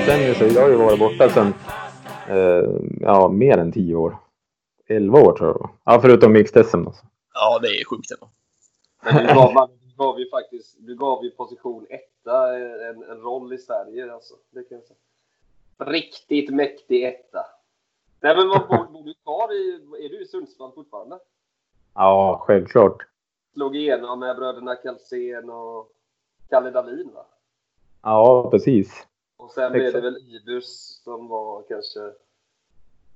Decennier så jag har ju varit borta sedan eh, ja, mer än tio år. Elva år tror jag. Ja, förutom mixed-SM. Alltså. Ja, det är sjukt ändå. Men du gav, man, du gav ju faktiskt du gav ju position etta en, en roll i Sverige. Alltså. Det kan jag säga. Riktigt mäktig etta. Nej, men vad bor, bor du kvar i... Är du i Sundsvall fortfarande? Ja, självklart. Slog igenom med bröderna Kalsén och Kalle Dahlin, va? Ja, precis. Och sen blev det väl Ibus som var kanske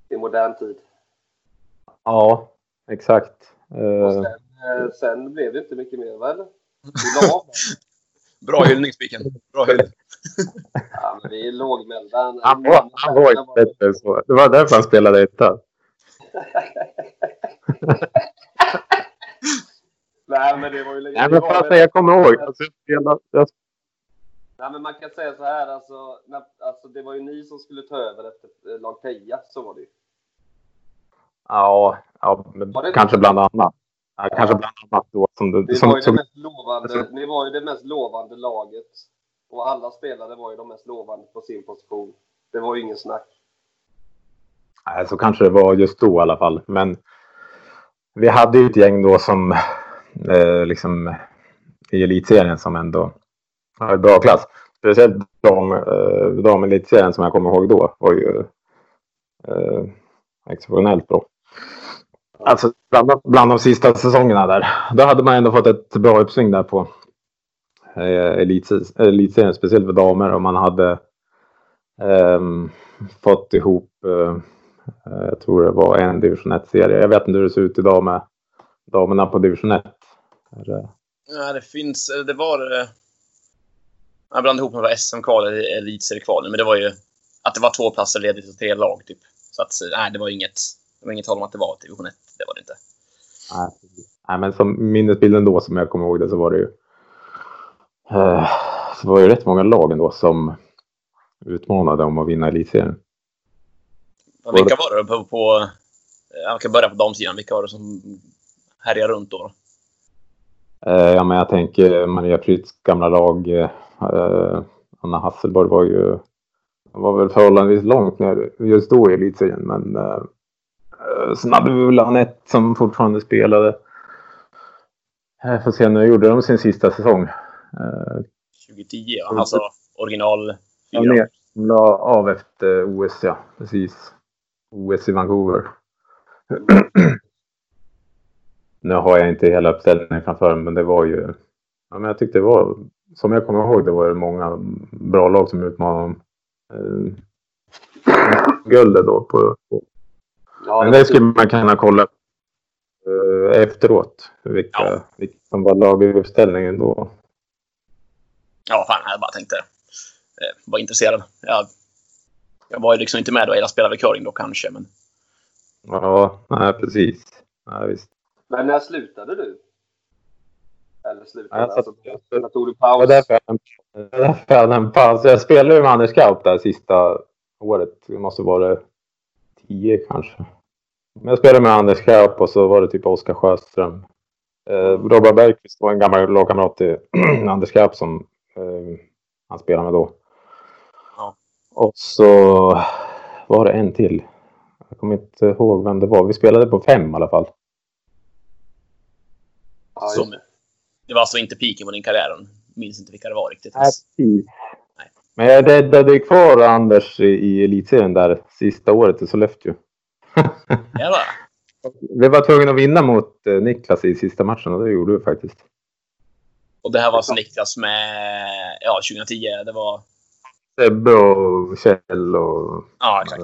i modern tid. Ja, exakt. Och Eh, sen, eh, sen blev det inte mycket mer, av. Bra hyllning, Spiken. Bra hyllning. Ja, men vi är lågmälda. han var, han var inte bättre så. Det var därför han spelade etta. Nej, men det var ju länge Nej, men väl- jag kommer ihåg. Alltså, jag spelade, jag, Nej, men man kan säga så här, alltså, när, alltså, det var ju ni som skulle ta över efter eh, lag Peja, så var det ju. ja, ja det- kanske bland annat. Ja, kanske bland annat då. Som det, Ni som, var, ju det som, mest lovande, ni var ju det mest lovande laget. Och alla spelare var ju de mest lovande på sin position. Det var ju ingen snack. nej, så kanske det var just då i alla fall. Men vi hade ju ett gäng då som eh, liksom i elitserien som ändå har bra klass. Speciellt de, eh, de som jag kommer ihåg då var ju eh, exceptionellt bra. Alltså bland, bland de sista säsongerna där. Då hade man ändå fått ett bra uppsving där på eh, elitserien, elitserien. Speciellt för damer. Och man hade eh, fått ihop, eh, eh, jag tror det var en division 1-serie. Jag vet inte hur det ser ut idag med damerna på division 1. Nej, det- Ja, det finns... Det var... Eh, eh, Jag blandade ihop med vad SM-kval eller elitseriekval. Men det var ju att det var två platser ledigt och tre lag, typ. Så att, nej, det var inget... Det var inget tal om att det var division 1. Det var det inte. Nej, men som minnesbilden då som jag kommer ihåg det så var det ju. Eh, så var det ju rätt många lag ändå som utmanade om att vinna elitserien. Vilka var det på... på jag kan börja på damsidan. Vilka var det som härjade runt då? Eh, ja, men jag tänker Maria Prytz gamla lag. Eh, Anna Hasselborg var ju var väl förhållandevis långt ner just då i elitserien. Men eh, eh, sen hade vi väl Anette som fortfarande spelade. Jag får se, nu gjorde de sin sista säsong. Eh, 2010, ja. Alltså original Ja, fyra. ner. De la av efter OS, ja. Precis. OS i Vancouver. nu har jag inte hela uppställningen framför mig, men det var ju... Ja, men jag tyckte det var... Som jag kommer ihåg, det var det många bra lag som utmanade om eh, guldet då. På, på. Ja, Men det skulle man kunna kolla eh, efteråt. Vilka, Ja. vilka som var lag i uppställningen då. Ja, fan, jag bara tänkte... Eh, var intresserad. Jag, jag var ju liksom inte med då. Jag spelade curling då kanske, men... Ja, nej, precis. Ja, visst. Men när slutade du? Eller slutade? Ja, alltså, tog du paus? jag, det var därför jag hade en paus. Jag spelade ju med Anders Kaup där sista året. Det måste vara tio kanske. Men jag spelade med Anders Kaup och så var det typ Oskar Sjöström. Eh, Robert Bergqvist var en gammal lagkamrat till Anders Kaup som eh, han spelade med då. Ja. Och så var det en till. Jag kommer inte ihåg vem det var. Vi spelade på fem i alla fall. Som, det. var alltså inte piken på din karriär. Minns inte vilka det var riktigt. Nej, precis. Nej. Men jag räddade kvar Anders i, i elitserien där sista året i Sollefteå. Jävlar. Vi var tvungna att vinna mot eh, Niklas i sista matchen och det gjorde vi faktiskt. Och det här var alltså Niklas med... Ja, 2010. Det var... Sebbe och Kjell och Ja, exakt.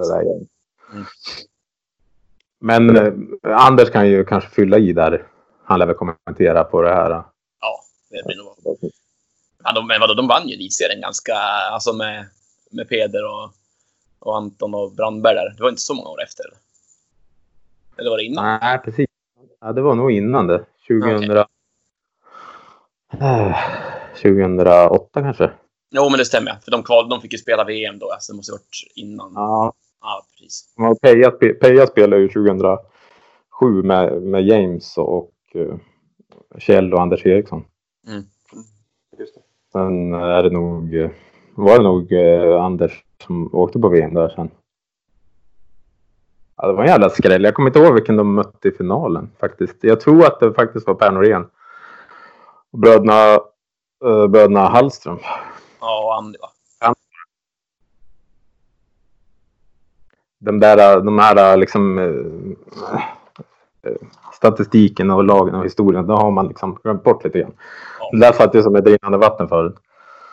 Mm. Men eh, Anders kan ju kanske fylla i där. Han lär väl kommentera på det här. Ja, de, men vadå, de vann ju elitserien ganska... Alltså med, med Peder och, och Anton och Brandberg där. Det var inte så många år efter. Eller var det innan? Nej, precis. Ja, det var nog innan det. 2000, Okej. Eh, 2008 kanske? Jo, men det stämmer. För de, kval, de fick ju spela VM då. Alltså, det måste ha varit innan. Ja. Ja, precis. Ja, Peja, Peja spelade ju 2007 med, med James och uh, Kjell och Anders Eriksson. Just det. Sen är det nog, var det nog eh, Anders som åkte på VM där sen. Ja, det var en jävla skräll. Jag kommer inte ihåg vilken de mötte i finalen faktiskt. Jag tror att det faktiskt var Per Norén. Bröderna, eh, bröderna Hallström. Ja, och Andy va? De där, de här liksom eh, statistiken och lagen och historien, då har man liksom glömt bort lite grann. Ja. Där satt ju som ett rinnande vatten förut.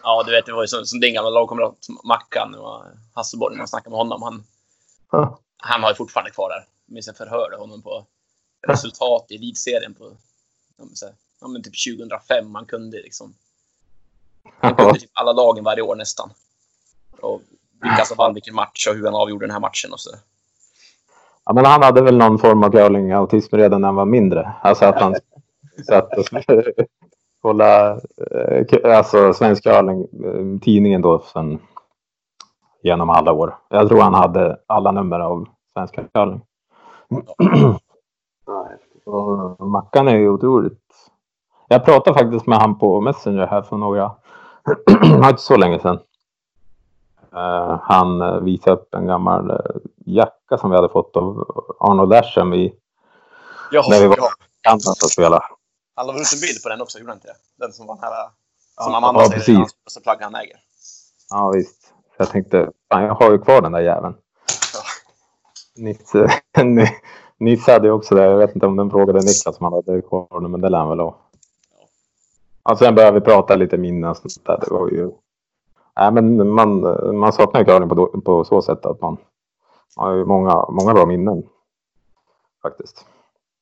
Ja, du vet, det var ju som, som din gamla lagkamrat Mackan och Hasselborg när man snackade med honom. Han, Ja. han har ju fortfarande kvar där. Jag minns jag förhörde honom på resultat i elitserien på här, ja, men typ 2005. Han kunde liksom han kunde typ alla lagen varje år nästan. Och vilka som vann vilken match och hur han avgjorde den här matchen och så. Ja, men han hade väl någon form av curling-autism redan när han var mindre. Alltså att han satt och kolla eh, alltså svensk curling, tidningen då sen genom alla år. Jag tror han hade alla nummer av svenska curling. Och Mackan är ju otroligt. Jag pratade faktiskt med han på Messenger här för några, inte så länge sedan. Eh, han eh, visade upp en gammal jacka som vi hade fått av Arnold Asham i Ja, när vi var i Kanada och spelade. Han la väl ut en bild på den också, gjorde han inte? Den som var den här... Ja, Som Amanda ja, säger, hans största plagg han äger. Ja visst. Så jag tänkte, fan jag har ju kvar den där jäveln. Ja. Nisse, Nisse hade ju också det. Jag vet inte om den frågade Niklas om han hade kvar den, men det lär han väl ha. Ja, sen började vi prata lite minnen och sånt där. Det var ju... Nej, men man, man saknar ju curling på, på så sätt att man har ju många, många bra minnen. Faktiskt.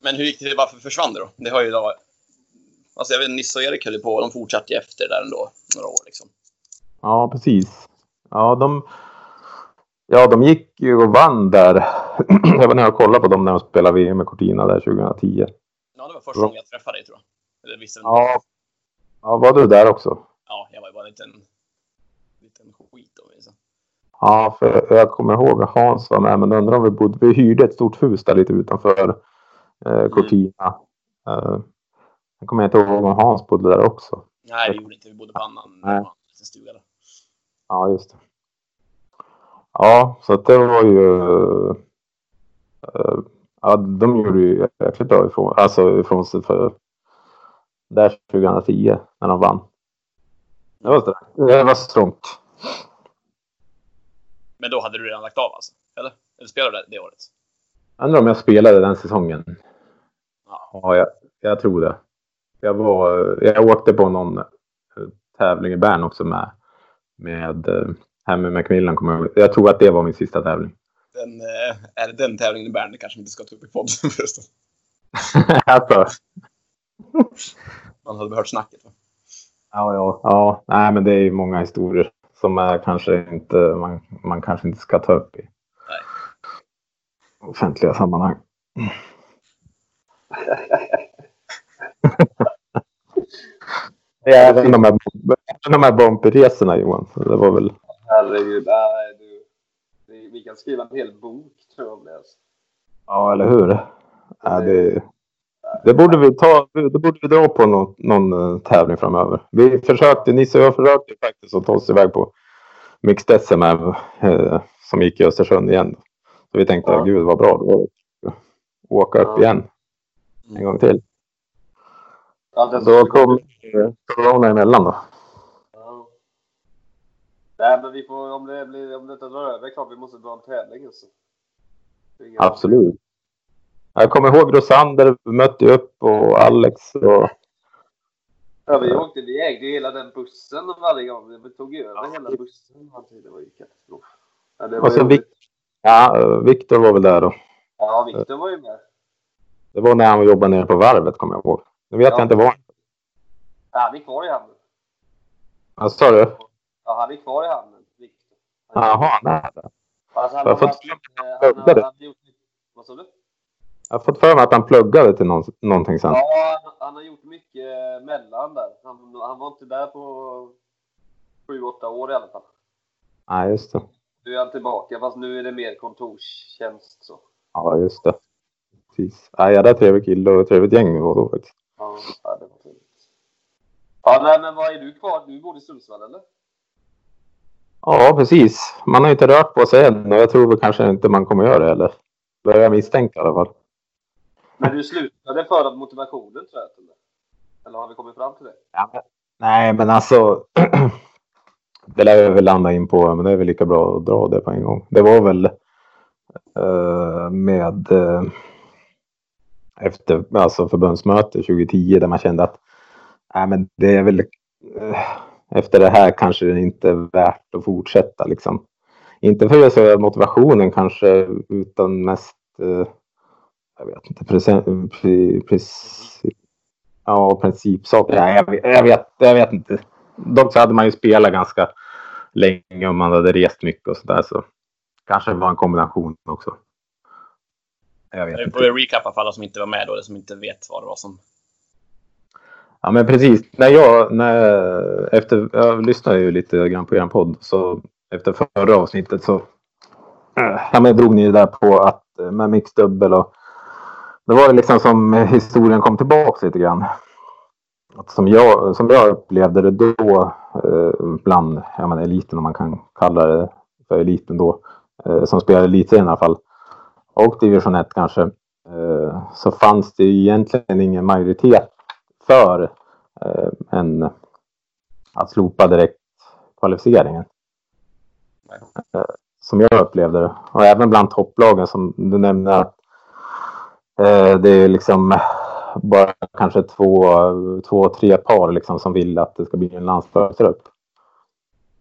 Men hur gick det? Varför försvann det då? Det har ju då... Alltså jag vet Nisse och Erik höll ju på. De fortsatte ju efter där ändå. Några år liksom. Ja, precis. Ja, de, ja, de gick ju och vann där. jag var nere och kollade på dem när de spelade VM med Cortina där 2010. Ja, det var första gången jag träffade dig tror jag. Eller visste Ja. Ja, var du där också? ja, jag var ju bara en liten, liten skit då. Liksom. Ja, för jag kommer ihåg att Hans var med, men undrar om vi bodde... Vi hyrde ett stort hus där lite utanför eh, Cortina. Eh, jag kommer inte ihåg om Hans bodde där också. Nej, det gjorde inte. Vi bodde på annan, Nej. annan stuga där. Ja, just det. Ja, så att det var ju... eh, ja, de gjorde ju jäkligt bra ifrån, alltså ifrån sig för... Där 2010, när de vann. Det var, str- det var strångt. Men då hade du redan lagt av alltså? Eller? Eller spelade du det, det året? Undrar om jag spelade den säsongen. Ja. Ja, jag, jag tror det. Jag, var, jag åkte på någon eh, tävling i Bern också med, med eh, med Macmillan. Kommer jag, jag tror att det var min sista tävling. Den, eh, är det den tävlingen i Bern? Det kanske vi inte ska ta upp i podden förresten. alltså, Man hade hört snacket va? ja, ja, ja. Nej, men det är ju många historier som är kanske inte, man, man kanske inte ska ta upp i Nej. offentliga sammanhang. Även de här, även de här bumpyresorna Johan. Det var väl Herregud. Nej, du. Vi, kan skriva en hel bok tror jag om det. Ja, eller hur? Ja, det, det borde vi ta. Det borde vi dra på någon, någon eh, tävling framöver. Vi försökte, Nisse och jag försökte faktiskt att ta oss iväg på Mixed SM eh, som gick i Östersund igen. Så vi tänkte, Ja. gud vad bra. Då åka upp Ja. igen en gång till. Ja, Då kom corona emellan då. Ja. Nej, men vi får, om det, blir, om det inte drar över, klart vi måste dra en tävling. Alltså. Är inga- Absolut. Jag kommer ihåg Rosander mötte upp och Alex och Ja, vi åkte, vi ägde ju hela den bussen varje gång. Vi tog över hela bussen. Det var ju katastrof. Ja, det var Och ju Vic- ja, Viktor var väl där då. Ja, Viktor var ju med. Det var när han jobbade nere på varvet kommer jag ihåg. Nu vet Ja. jag inte var. Ja, han är kvar i hamnen. Vad sa du? Ja, han är kvar i hamnen. Jaha, nej. Alltså, han Jag har lite- glömma han gjort Vad sa du? Jag har fått för mig att han pluggade till någon, någonting sen. Ja, han, han har gjort mycket mellan där. Han, han var inte där på sju, åtta år i alla fall. Nej, just det. Nu är han tillbaka, fast nu är det mer kontorstjänst. Så. Ja, just det. Precis. Ja, jävla trevlig kille och trevligt gäng vi var då faktiskt. Ja, det var trevligt. Ja, nej, men vad är du kvar? Du bor i Sundsvall, eller? Ja, precis. Man har inte rört på sig än och jag tror väl kanske inte man kommer göra det eller? Börjar jag misstänka i alla fall. Men du slutade för att motivationen, tror jag. Eller? eller har vi kommit fram till det? Ja, men, nej, men alltså. det lär vi väl landa in på, men det är väl lika bra att dra det på en gång. Det var väl eh, med eh, efter alltså förbundsmöte 2010 där man kände att äh, men det är väl eh, efter det här kanske det inte är värt att fortsätta liksom. Inte för att säga motivationen kanske utan mest eh, jag vet inte, present, pre, ja, principsaker. Nej, jag, vet, jag, vet, jag vet inte. Dock så hade man ju spelat ganska länge och man hade rest mycket och sådär. Så kanske det var en kombination också. Jag vet inte. Får recappa för alla som inte var med då, eller som inte vet vad det var som... Ja, men precis. När jag, när, efter, jag lyssnade ju lite grann på er podd, så efter förra avsnittet så ja, men drog ni det där på att med mixdubbel och det var liksom som historien kom tillbaka lite grann. Att som, jag, som jag upplevde det då, eh, bland ja, men eliten om man kan kalla det för eliten då, eh, som spelade elitserien i alla fall, och division 1 kanske, eh, så fanns det egentligen ingen majoritet för eh, en, att slopa direkt kvalificeringen. Eh, som jag upplevde det. Och även bland topplagen som du nämnde att det är liksom bara kanske två, två tre par liksom som vill att det ska bli en landslagstrupp.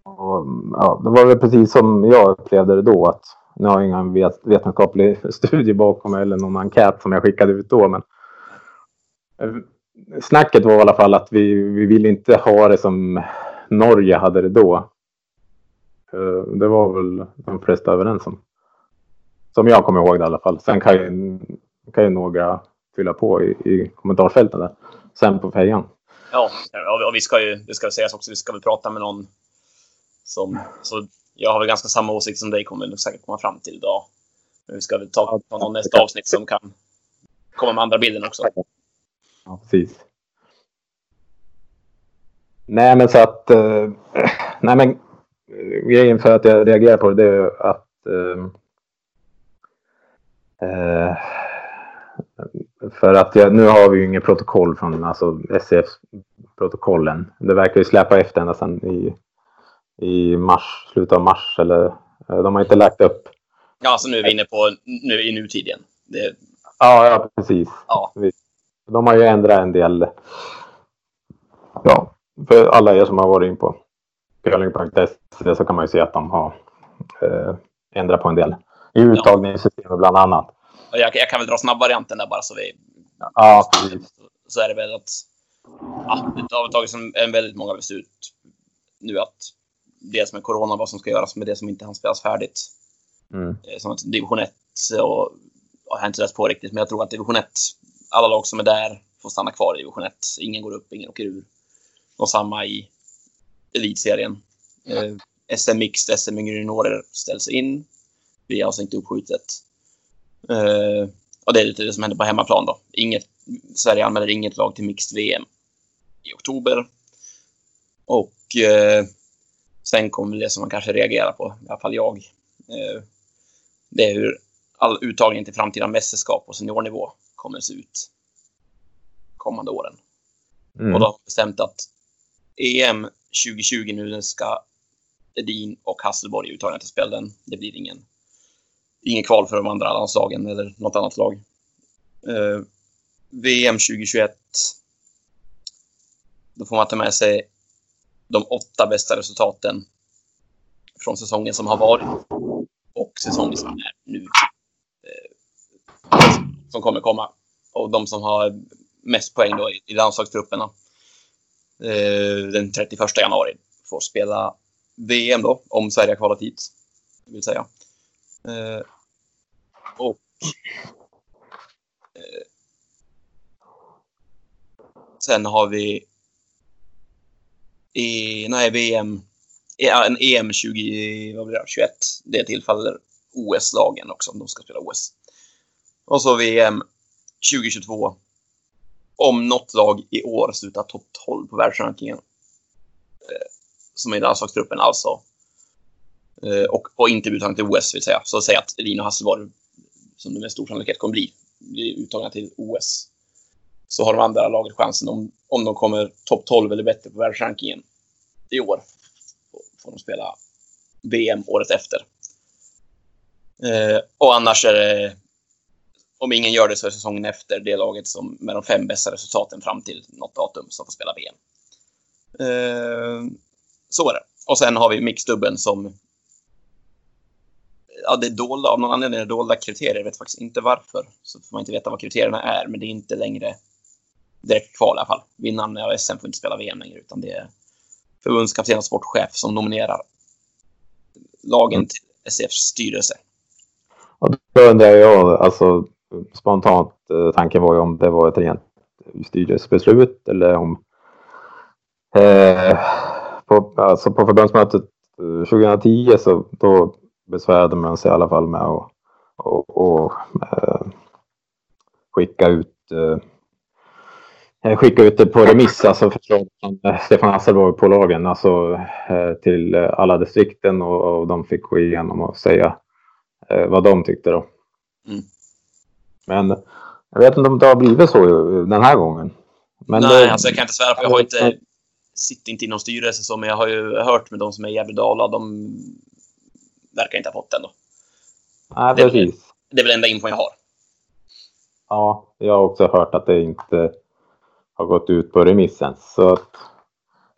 Och, ja, det var väl precis som jag upplevde det då. att Nu har jag ingen vet, vetenskaplig studie bakom eller någon enkät som jag skickade ut då. Men eh, snacket var i alla fall att vi, vi vill inte ha det som Norge hade det då. Eh, det var väl de flesta överens om. Som jag kommer ihåg det i alla fall. Sen kan ju kan ju några eh, fylla på i, i kommentarsfälten där. Sen på fejan. Ja, och vi ska ju, det ska sägas också, vi ska väl prata med någon som, så jag har väl ganska samma åsikt som dig, kommer vi säkert komma fram till idag. Men vi ska väl ta, ta någon nästa avsnitt som kan komma med andra bilden också. Ja, precis. Nej, men så att... Eh, nej, men grejen för att jag reagerar på det, det är att... Eh, eh, för att jag, nu har vi ju inget protokoll från alltså SCF-protokollen. Det verkar ju släpa efter ända sedan i, i mars, slutet av mars. Eller, eh, de har inte lagt upp. Ja, så nu är vi inne på nu, i nutiden. Det... Ja, ja, precis. Ja. De har ju ändrat en del. Ja, för alla er som har varit in på curling.se så kan man ju se att de har eh, ändrat på en del. I uttagningssystemet bland annat. Jag, jag, kan väl dra snabbvarianten där bara så vi... Ja, precis. Så är det väl att... Ja, det har tagits en, en väldigt många beslut nu att dels med corona, vad som ska göras med det som inte hann spelas färdigt. Mm. Eh, som division 1 och jag har inte läst på riktigt, men jag tror att division 1, alla lag som är där får stanna kvar i division 1. Ingen går upp, ingen åker ur. Och samma i elitserien. Eh, SM Mixed, SM juniorer ställs in. Vi har alltså inte uppskjutet. Uh, och det är lite det som händer på hemmaplan då. Inget, Sverige anmäler inget lag till mixed VM i oktober. Och uh, sen kommer det som man kanske reagerar på, i alla fall jag. Uh, det är hur all uttagning till framtida mästerskap på seniornivå kommer att se ut kommande åren. Mm. Och då har man bestämt att EM 2020 nu ska Edin och Hasselborg uttagna till spelen. Det blir ingen ingen kval för de andra landslagen eller något annat lag. Eh, VM 2021. Då får man ta med sig de åtta bästa resultaten från säsongen som har varit och säsongen som är nu. Eh, som kommer komma. Och de som har mest poäng då i landslagstrupperna eh, den 31 januari får spela VM då, om Sverige har kvalat hit. Vill säga. Eh, och sen har vi i, nej, VM, e, en EM 20, vad blir det, 21. Det tillfaller OS-lagen också om de ska spela OS. Och så VM 2022. Om något lag i år slutar topp 12 på världsrankingen. Eh, som är i landslagstruppen alltså. Eh, och, och inte blir uttagna till OS vill säga. Så säg att Elina Hasselborg, som det med stor sannolikhet kommer bli, blir uttagna till OS. Så har de andra laget chansen om, om de kommer topp 12 eller bättre på världsrankingen i år. Får de spela VM året efter. Eh, och annars är det, om ingen gör det så är säsongen efter det laget som med de fem bästa resultaten fram till något datum som får spela VM. Eh, så är det. Och sen har vi mixdubben som ja, det är dolda, av någon anledning är det dolda kriterier. Jag vet faktiskt inte varför. Så får man inte veta vad kriterierna är, men det är inte längre direkt kval i alla fall. Vinnaren av SM får inte spela VM längre, utan det är förbundskapten och sportchef som nominerar lagen Mm. till SCFs styrelse. Och då undrar jag, alltså spontant, eh, tanken var ju om det var ett rent styrelsebeslut eller om eh, på, alltså på förbundsmötet eh, 2010 så då besvärade man sig i alla fall med att och, och, eh, skicka ut eh, skicka ut det på remiss, alltså förslag från eh, Stefan Hasselborg på lagen, alltså eh, till eh, alla distrikten och, och de fick gå igenom och säga eh, vad de tyckte då. Mm. Men jag vet inte om det har blivit så eh, den här gången. Men Nej, det, alltså jag kan inte svära på. Jag har inte, sitter inte i någon styrelse så, men jag har ju hört med de som är i Gävle-Dala. De verkar inte ha fått den då. nej, det- precis. Det är väl enda info jag har. Ja, jag har också hört att det inte har gått ut på remissen. Så att,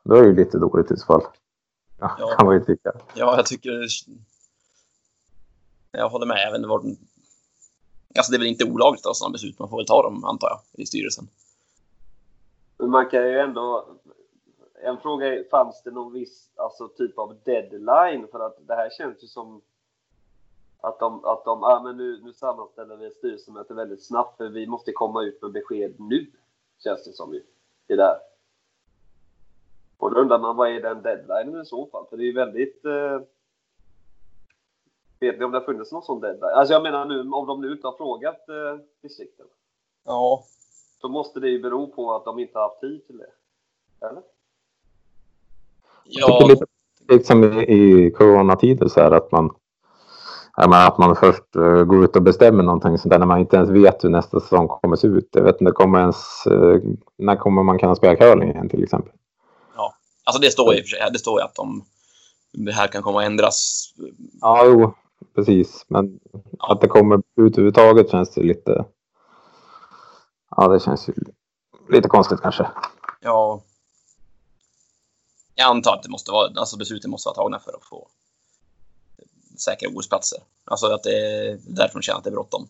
då är det ju lite dåligt i så fall. Ja, Ja. kan man ju tycka. Ja, jag tycker... Jag håller med. Även var... Alltså det är väl inte olagligt att ta sådana beslut. Man får väl ta dem, antar jag, i styrelsen. Men man kan ju ändå... En fråga är, fanns det någon viss alltså, typ av deadline? För att det här känns ju som att de, att de ah, men nu, nu sammanställer vi styrelsemöte väldigt snabbt för vi måste komma ut med besked nu. Känns det som ju. Det där. Och då undrar man vad är den deadlinen i så fall? För det är ju väldigt... Eh, vet ni om det har funnits någon sån deadline? Alltså jag menar nu om de nu inte har frågat eh, distrikten. Ja. Så måste det ju bero på att de inte har haft tid till det. Eller? Ja, lite liksom i, coronatider så här att man menar, att man först eh, går ut och bestämmer någonting sånt där när man inte ens vet hur nästa säsong kommer se ut. Jag vet inte, kommer ens, eh, när kommer man kunna spela curling igen till exempel? alltså det står ju i och för sig. Det står ju att de, det här kan komma att ändras. Ja, jo, precis. Men Ja. att det kommer ut överhuvudtaget känns det lite... Ja, det känns ju lite konstigt kanske. Ja. Jag antar att det måste vara, alltså besluten måste vara tagna för att få säkra OS-platser. Alltså att det är därför de känner att det är bråttom.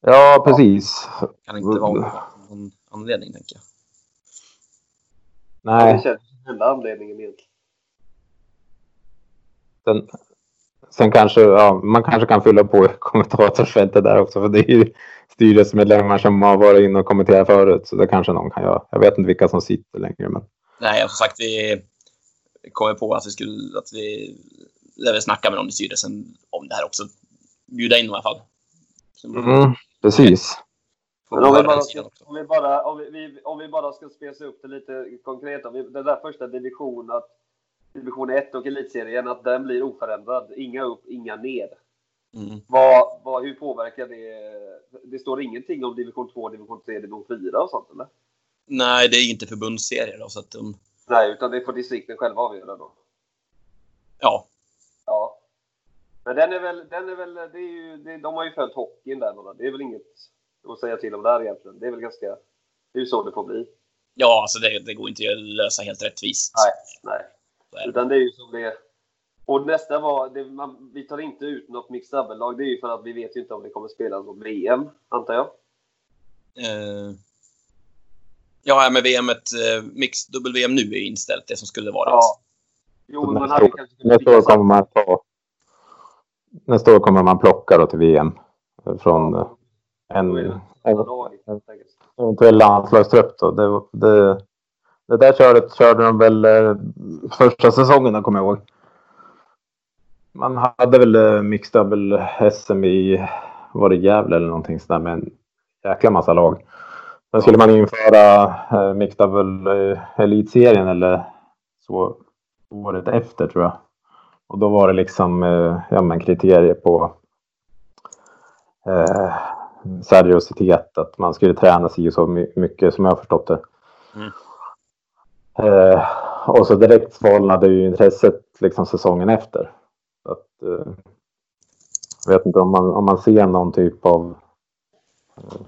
Ja, precis. Kan inte vara någon anledning, tänker jag. Det Nej, känns som enda anledningen egentligen. sen, sen kanske, ja, man kanske kan fylla på kommentatorsfältet där också. För det är ju styrelsemedlemmar som har varit inne och kommenterat förut. Så det kanske någon kan göra. Jag vet inte vilka som sitter längre. Men Nej, som sagt, vi kommer på att vi skulle, att vi lär snacka med någon i styrelsen om det här också. Bjuda in i alla fall. Mm, precis. Men om vi, bara ska, om, vi bara, om, vi, vi, om vi bara ska spesa upp det lite konkret. Om vi, den där första division, att, division 1 och elitserien, att den blir oförändrad. Inga upp, inga ner. Mm. Vad, vad, hur påverkar det? Det står ingenting om division 2, division 3, division 4 och sånt eller? Nej, det är inte förbundsserier då, så att de, Nej, utan det får distrikten själva avgöra då. ja, Ja. Men den är väl, den är väl, det är ju, det, de har ju följt hockeyn där. va? Det är väl inget att säga till om där egentligen. Det är väl ganska, det är ju så det får bli. ja alltså det, det går inte att lösa helt rättvist. Nej, nej. Utan det är ju som det. Och nästa var, det, man, vi tar inte ut något mixed double-lag. Det är ju för att vi vet ju inte om det kommer spelas något VM, antar jag. Eh, ja, men VM, eh, mix dubbel-VM nu är inställt, det som skulle varit. Ja. Jo, men man Nästa hade år, kanske kunnat nästa år fixa- kommer man ta... Nästa år kommer man plocka då till VM. Från eh, en... En enkelt. eventuell landslagstrupp då. Det, det, det där körde, körde de väl eh, första säsongen, kommer jag ihåg. Man hade väl eh, mixed double SM i, var det Gävle eller någonting sådär med en jäkla massa lag. Sen skulle man införa eh, mixed eh, elitserien eller så året efter tror jag. Och då var det liksom eh, ja, men kriterier på eh, seriositet. Att man skulle träna sig så my- mycket som jag förstått det. Mm. Eh, och så direkt svalnade ju intresset liksom säsongen efter. Att, eh, jag vet inte om man, om man ser någon typ av eh,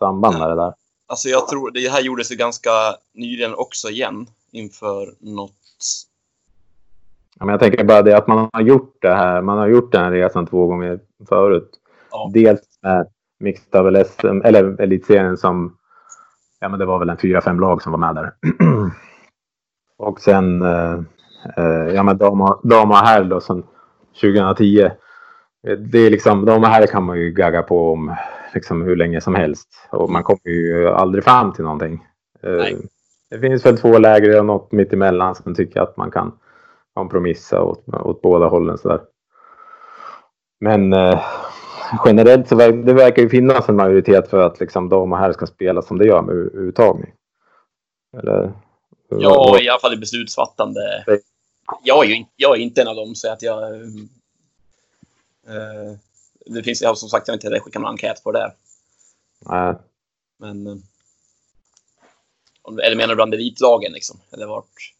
samband med det där. Alltså jag tror det här gjordes ju ganska nyligen också igen inför något. Ja, men jag tänker bara det att man har gjort det här. Man har gjort den här resan två gånger förut. Ja. Dels med Mixed Double SM, eller Elitserien som, ja men det var väl en fyra, fem lag som var med där. och sen, eh, eh, ja men dam och, herr då som 2010. Eh, Det är liksom, och herr kan man ju gagga på om liksom hur länge som helst. Och man kommer ju aldrig fram till någonting. Eh, Nej. Det finns väl två läger och något mittemellan som tycker att man kan kompromissa åt, åt båda hållen. Sådär. Men eh, generellt så ver- det verkar ju finnas en majoritet för att liksom, dam och herr ska spela som det gör med uttagning. Eller? Ja, i alla fall i beslutsfattande. Jag är ju inte, jag är inte en av dem så att jag. eh, det finns, jag som sagt jag har inte skickat någon enkät på det. Nej, Men. eh, Eller menar du bland elitlagen liksom? Eller vart?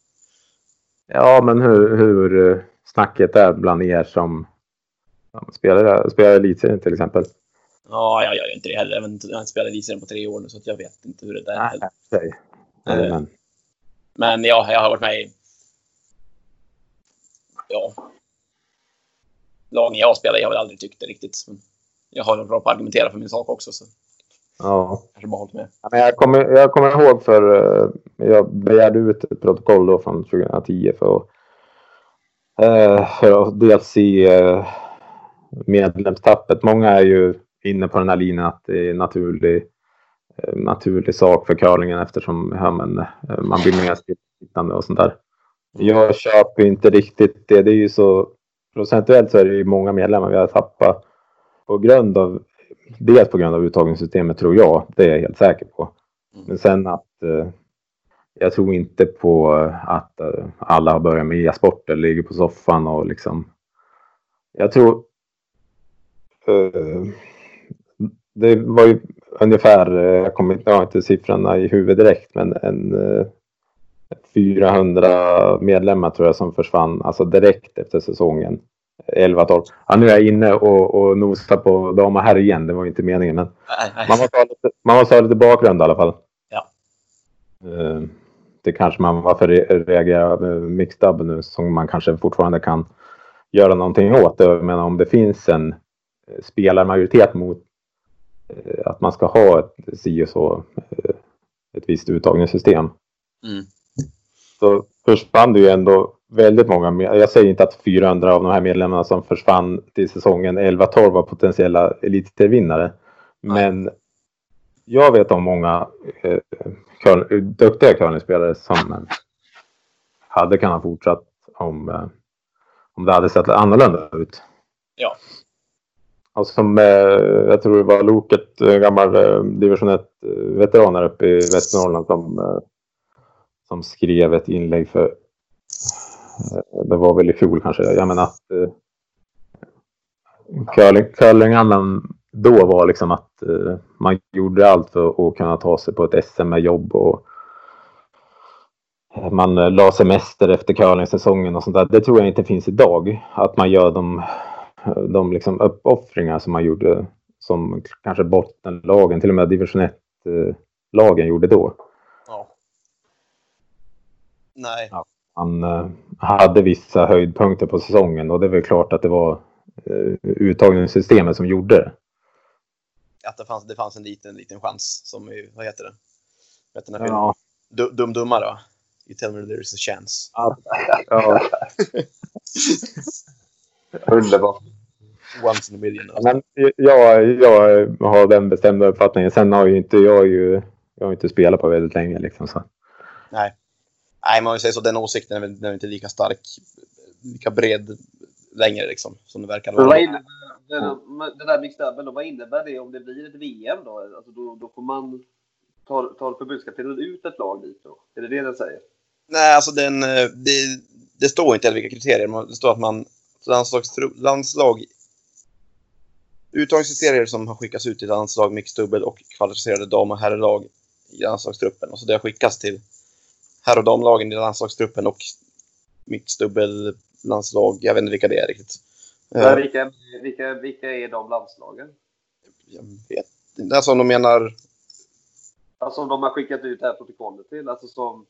Ja, men hur, hur eh, snacket är bland er som spelar, spelar elitserien till exempel? Ja, jag gör ju inte det heller. Jag, har inte spelat elitserien på tre år nu så jag vet inte hur det där är. Nej. Nej, Eh, men, Men ja, jag har varit med i... Ja. Lagen jag spelar i har väl aldrig tyckt det riktigt. Jag har bra på att argumentera för min sak också, så ja. kanske bara hållit med. Ja, men jag, kommer, jag kommer ihåg för eh, jag begärde ut ett protokoll då från 2010 för att, eh, för att dels se eh, medlemstappet. Många är ju inne på den här linjen att det är naturlig, eh, naturlig sak för curlingen eftersom ja, men, man blir mer stillasittande och sånt där. Jag köper inte riktigt det. Det är ju så procentuellt så är det ju många medlemmar vi har tappat på grund av dels på grund av uttagningssystemet tror jag. Det är jag helt säker på. Men sen att eh, jag tror inte på att eh, alla har börjat med e-sport eller ligger på soffan och liksom. Jag tror. Eh, det var ju ungefär, eh, jag kommer inte, jag har inte siffrorna i huvudet direkt, men en eh, 400 medlemmar tror jag som försvann, alltså direkt efter säsongen. 11-12. Ja, nu är jag inne och, och nosar på dam och herr igen. Det var inte meningen. Men Nej, nej. man måste ha lite, man måste ha lite bakgrund i alla fall. Ja. Eh, Det kanske man varför re- reagerar mixed double nu som man kanske fortfarande kan göra någonting åt. det. Menar om det finns en eh, spelarmajoritet mot eh, att man ska ha ett si och så ett visst uttagningssystem Mm. Så försvann det ju ändå väldigt många. med- Jag säger inte att 400 av de här medlemmarna som försvann till säsongen 11-12 var potentiella elitserievinnare. Men jag vet om många eh, curl- duktiga curlingspelare som eh, hade kunnat fortsatt om, eh, om det hade sett annorlunda ut. Ja. Och som eh, jag tror det var Loket, eh, gammal eh, division 1-veteran här uppe i Västernorrland som, eh, som skrev ett inlägg för eh, det var väl i fjol kanske. Jag menar att eh, curling, curlingandan då var liksom att eh, man gjorde allt för att kunna ta sig på ett SM med jobb och man eh, la semester efter curlingsäsongen och sånt där. Det tror jag inte finns idag. Att man gör de, de liksom uppoffringar som man gjorde som kanske bottenlagen, till och med division 1-lagen eh, gjorde då. Ja. Nej. Han eh, hade vissa höjdpunkter på säsongen och det är väl klart att det var eh, uttagningssystemet som gjorde det. Att det fanns, det fanns en liten, liten chans som vad heter det? Vet du Ja. filmen? Du, dum dummare va? You tell me there is a chance. Ja. Underbart. once in a million. Ja, Men jag, jag har den bestämda uppfattningen. Sen har ju inte jag ju jag har inte spelat på väldigt länge. Liksom, så. Nej. Nej, man säga så. Den åsikten är väl, inte lika stark, lika bred längre liksom, som det verkar vad vara. innebär det, där mixed double, vad innebär det om det blir ett VM då? Alltså då, då får man tar, tar förbundskaptenen ut ett lag dit då? Är det det den säger? Nej, alltså den, eh, det, det står inte vilka kriterier. Det står att man landslags, landslag uttagningskriterier som har skickats ut till landslag, mixdubbel och kvalificerade dam och herrlag i landslagstruppen. Och så det har skickats till herr och damlagen i landslagstruppen och mixdubbel landslag. Jag vet inte vilka det är riktigt. Men Eh, vilka, vilka, vilka är de landslagen? Jag vet inte. Alltså om de menar Alltså om de har skickat ut det här protokollet till? Alltså som...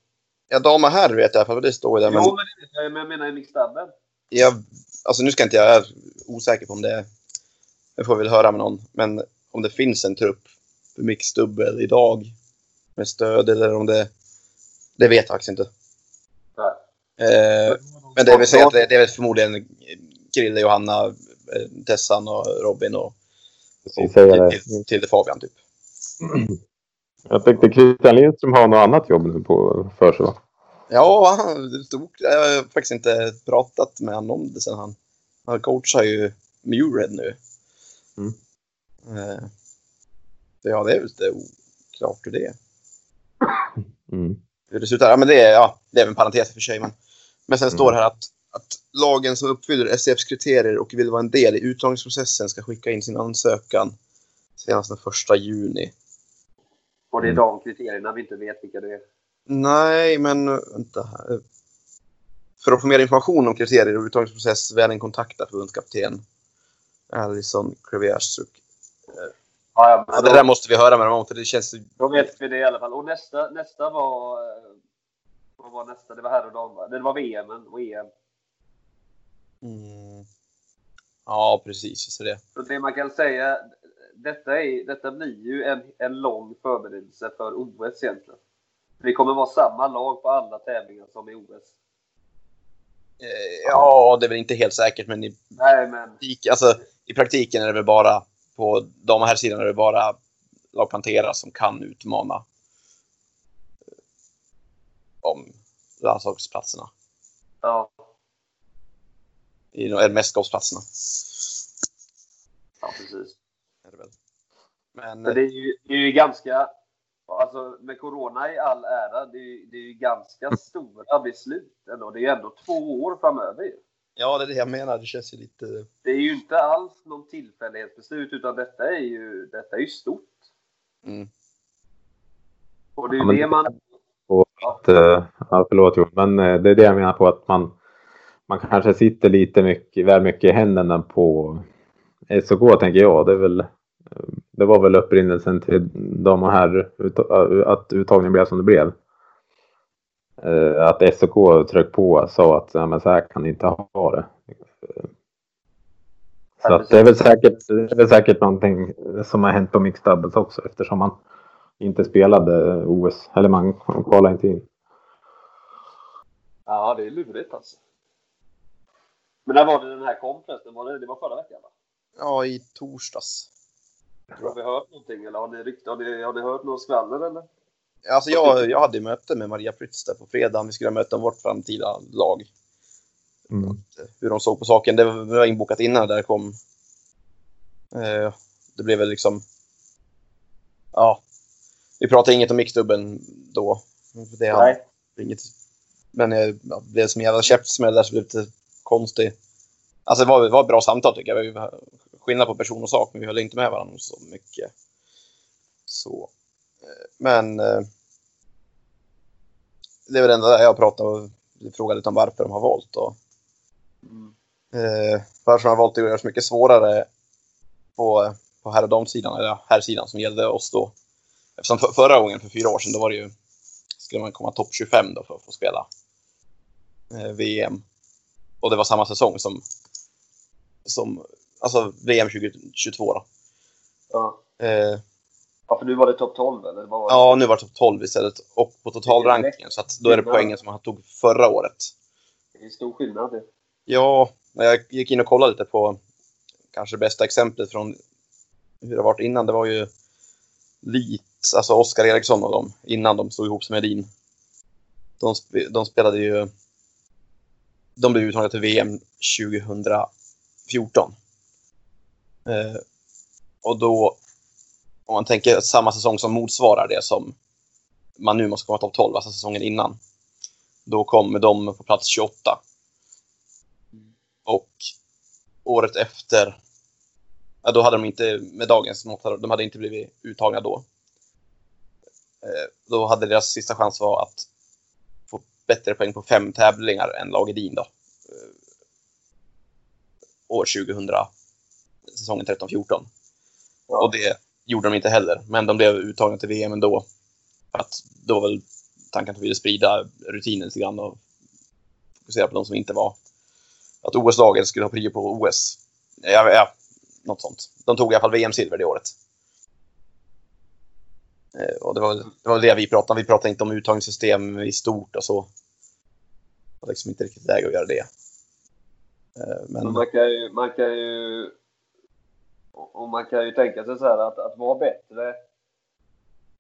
Ja, dam och herr vet jag för det står där. Men Jo, men jag, men jag menar i mixed double. jag, alltså nu ska inte jag, jag är osäker på om det Det får vi väl höra med någon. Men om det finns en trupp för mixdubbel idag med stöd eller om det... Det vet jag faktiskt inte. Eh, men det vill säga att det, det är väl förmodligen Krille, Johanna, eh, Tessan och Robin och, och till, till, till Fabian typ. Jag tänkte Christian Lindström har något annat jobb nu på för sig va? Ja, han- stod, jag har faktiskt inte pratat med honom om det sen han... Han coachar ju Mured nu. Mm. Eh, så ja, det är väl lite oklart hur det är. Mm. Hur det ser ut där. Ja, men det är, ja, det är en parentes för sig. Men, men sen Mm. står det här att, att lagen som uppfyller SCFs kriterier och vill vara en del i uttagningsprocessen ska skicka in sin ansökan senast den första juni. Och det är Mm. de kriterierna vi inte vet vilka det är. Nej, men vänta här. För att få mer information om kriterier och uttagningsprocess, väl en kontakta förbundskapten Alison Kreviasuk. Ja, ja, men Ja, det då, där måste vi höra med dem om, för det känns... då vet vi det i alla fall. Och nästa, nästa var... eh, Vad var nästa? Det var här och dam, va? Det var VM och EM. Mm. Ja, precis. Så det. Så det man kan säga, detta, är, detta blir ju en, en lång förberedelse för OS egentligen. Det kommer vara samma lag på alla tävlingar som i OS. Eh, Ja, det är väl inte helt säkert, men i, Nej, men alltså, i praktiken är det väl bara på de här sidan är det bara lag Pantera som kan utmana eh, om landslagsplatserna. ja, I eller mästerskapsplatserna. ja precis. Är det väl. Men det är ju, det är ju ganska... Alltså med Corona i all ära, det är, det är ju ganska stora beslut ändå. Det är ju ändå två år framöver ju. Ja, det är det jag menar. Det känns ju lite... Det är ju inte alls någon tillfällighetsbeslut utan detta är ju, detta är ju stort. Mm. Och det är Ja, ju men det man... Att, eh, ja, förlåt Jon, men eh, det är det jag menar på att man, man kanske sitter lite mycket, väl mycket i händerna på SOK tänker jag. Det, är väl, det var väl upprinnelsen till de här att uttagningen blev som det blev. Eh, Att SOK tryckte på och sa att ja, men så här kan ni inte ha det. Så att det, är väl säkert, det är väl säkert någonting som har hänt på Mixed Doubles också eftersom man inte spelade OS. Eller man kvalade inte in. Ja, det är lurigt alltså. Men när var det den här kom förresten? Var det, det var förra veckan va? Ja, i torsdags. Har vi hört någonting eller har ni, rykt, har ni, har ni hört något skvaller eller? Alltså jag, jag hade möte med Maria Prytz där på fredagen. Vi skulle möta vårt framtida lag. Mm. Hur de såg på saken. Det var, inbokat innan det där kom. Eh, det blev väl liksom... Ja. Vi pratade inget om mixdubben då. Det hade Nej. inget. Men eh, ja, det blev som en jävla käftsmäll där så blev det lite konstigt. Alltså det var, det var ett bra samtal tycker jag. Vi skillnad på person och sak men vi höll inte med varandra så mycket. Så. Men eh, det är väl det enda där jag pratade och frågade lite om varför de har valt. Och, Mm. eh, varför de har valt att göra det så mycket svårare på, på herr och damsidan, eller herrsidan som gällde oss då. Eftersom för, förra gången, för fyra år sedan, då var det ju, skulle man komma topp 25 då för att få spela eh, VM. Och det var samma säsong som, som alltså VM 2022 då. Ja. Eh, ja, för nu var det topp 12 eller? Vad var det? ja, nu var det topp 12 istället och på totalrankingen. Så att då är det poängen som han tog förra året. Det är stor skillnad det. Ja, när jag gick in och kollade lite på kanske bästa exemplet från hur det varit innan, det var ju Leeds, alltså Oskar Eriksson och dem, innan de stod ihop som Edin. De, de spelade ju... De blev uttagna till VM 2014. Eh, och då, om man tänker samma säsong som motsvarar det som man nu måste komma topp 12, alltså säsongen innan. Då kommer de på plats 28. Och året efter, ja, då hade de inte, med dagens mått, de hade inte blivit uttagna då. Eh, då hade deras sista chans var att få bättre poäng på fem tävlingar än lag Edin då. Eh, år 2000, säsongen 13-14. Och det gjorde de inte heller, men de blev uttagna till VM ändå. Att då var väl tanken att vi ville sprida rutinen lite grann och fokusera på de som inte var... Att OS-laget skulle ha prio på OS. Ja, ja, något sånt. De tog i alla fall VM-silver det året. Eh, och det var, det var det vi pratade om. Vi pratade inte om uttagningssystem i stort och så. Det var liksom inte riktigt läge att göra det. Eh, men Men man kan ju, man kan ju, och man kan ju tänka sig så här att, att vara bättre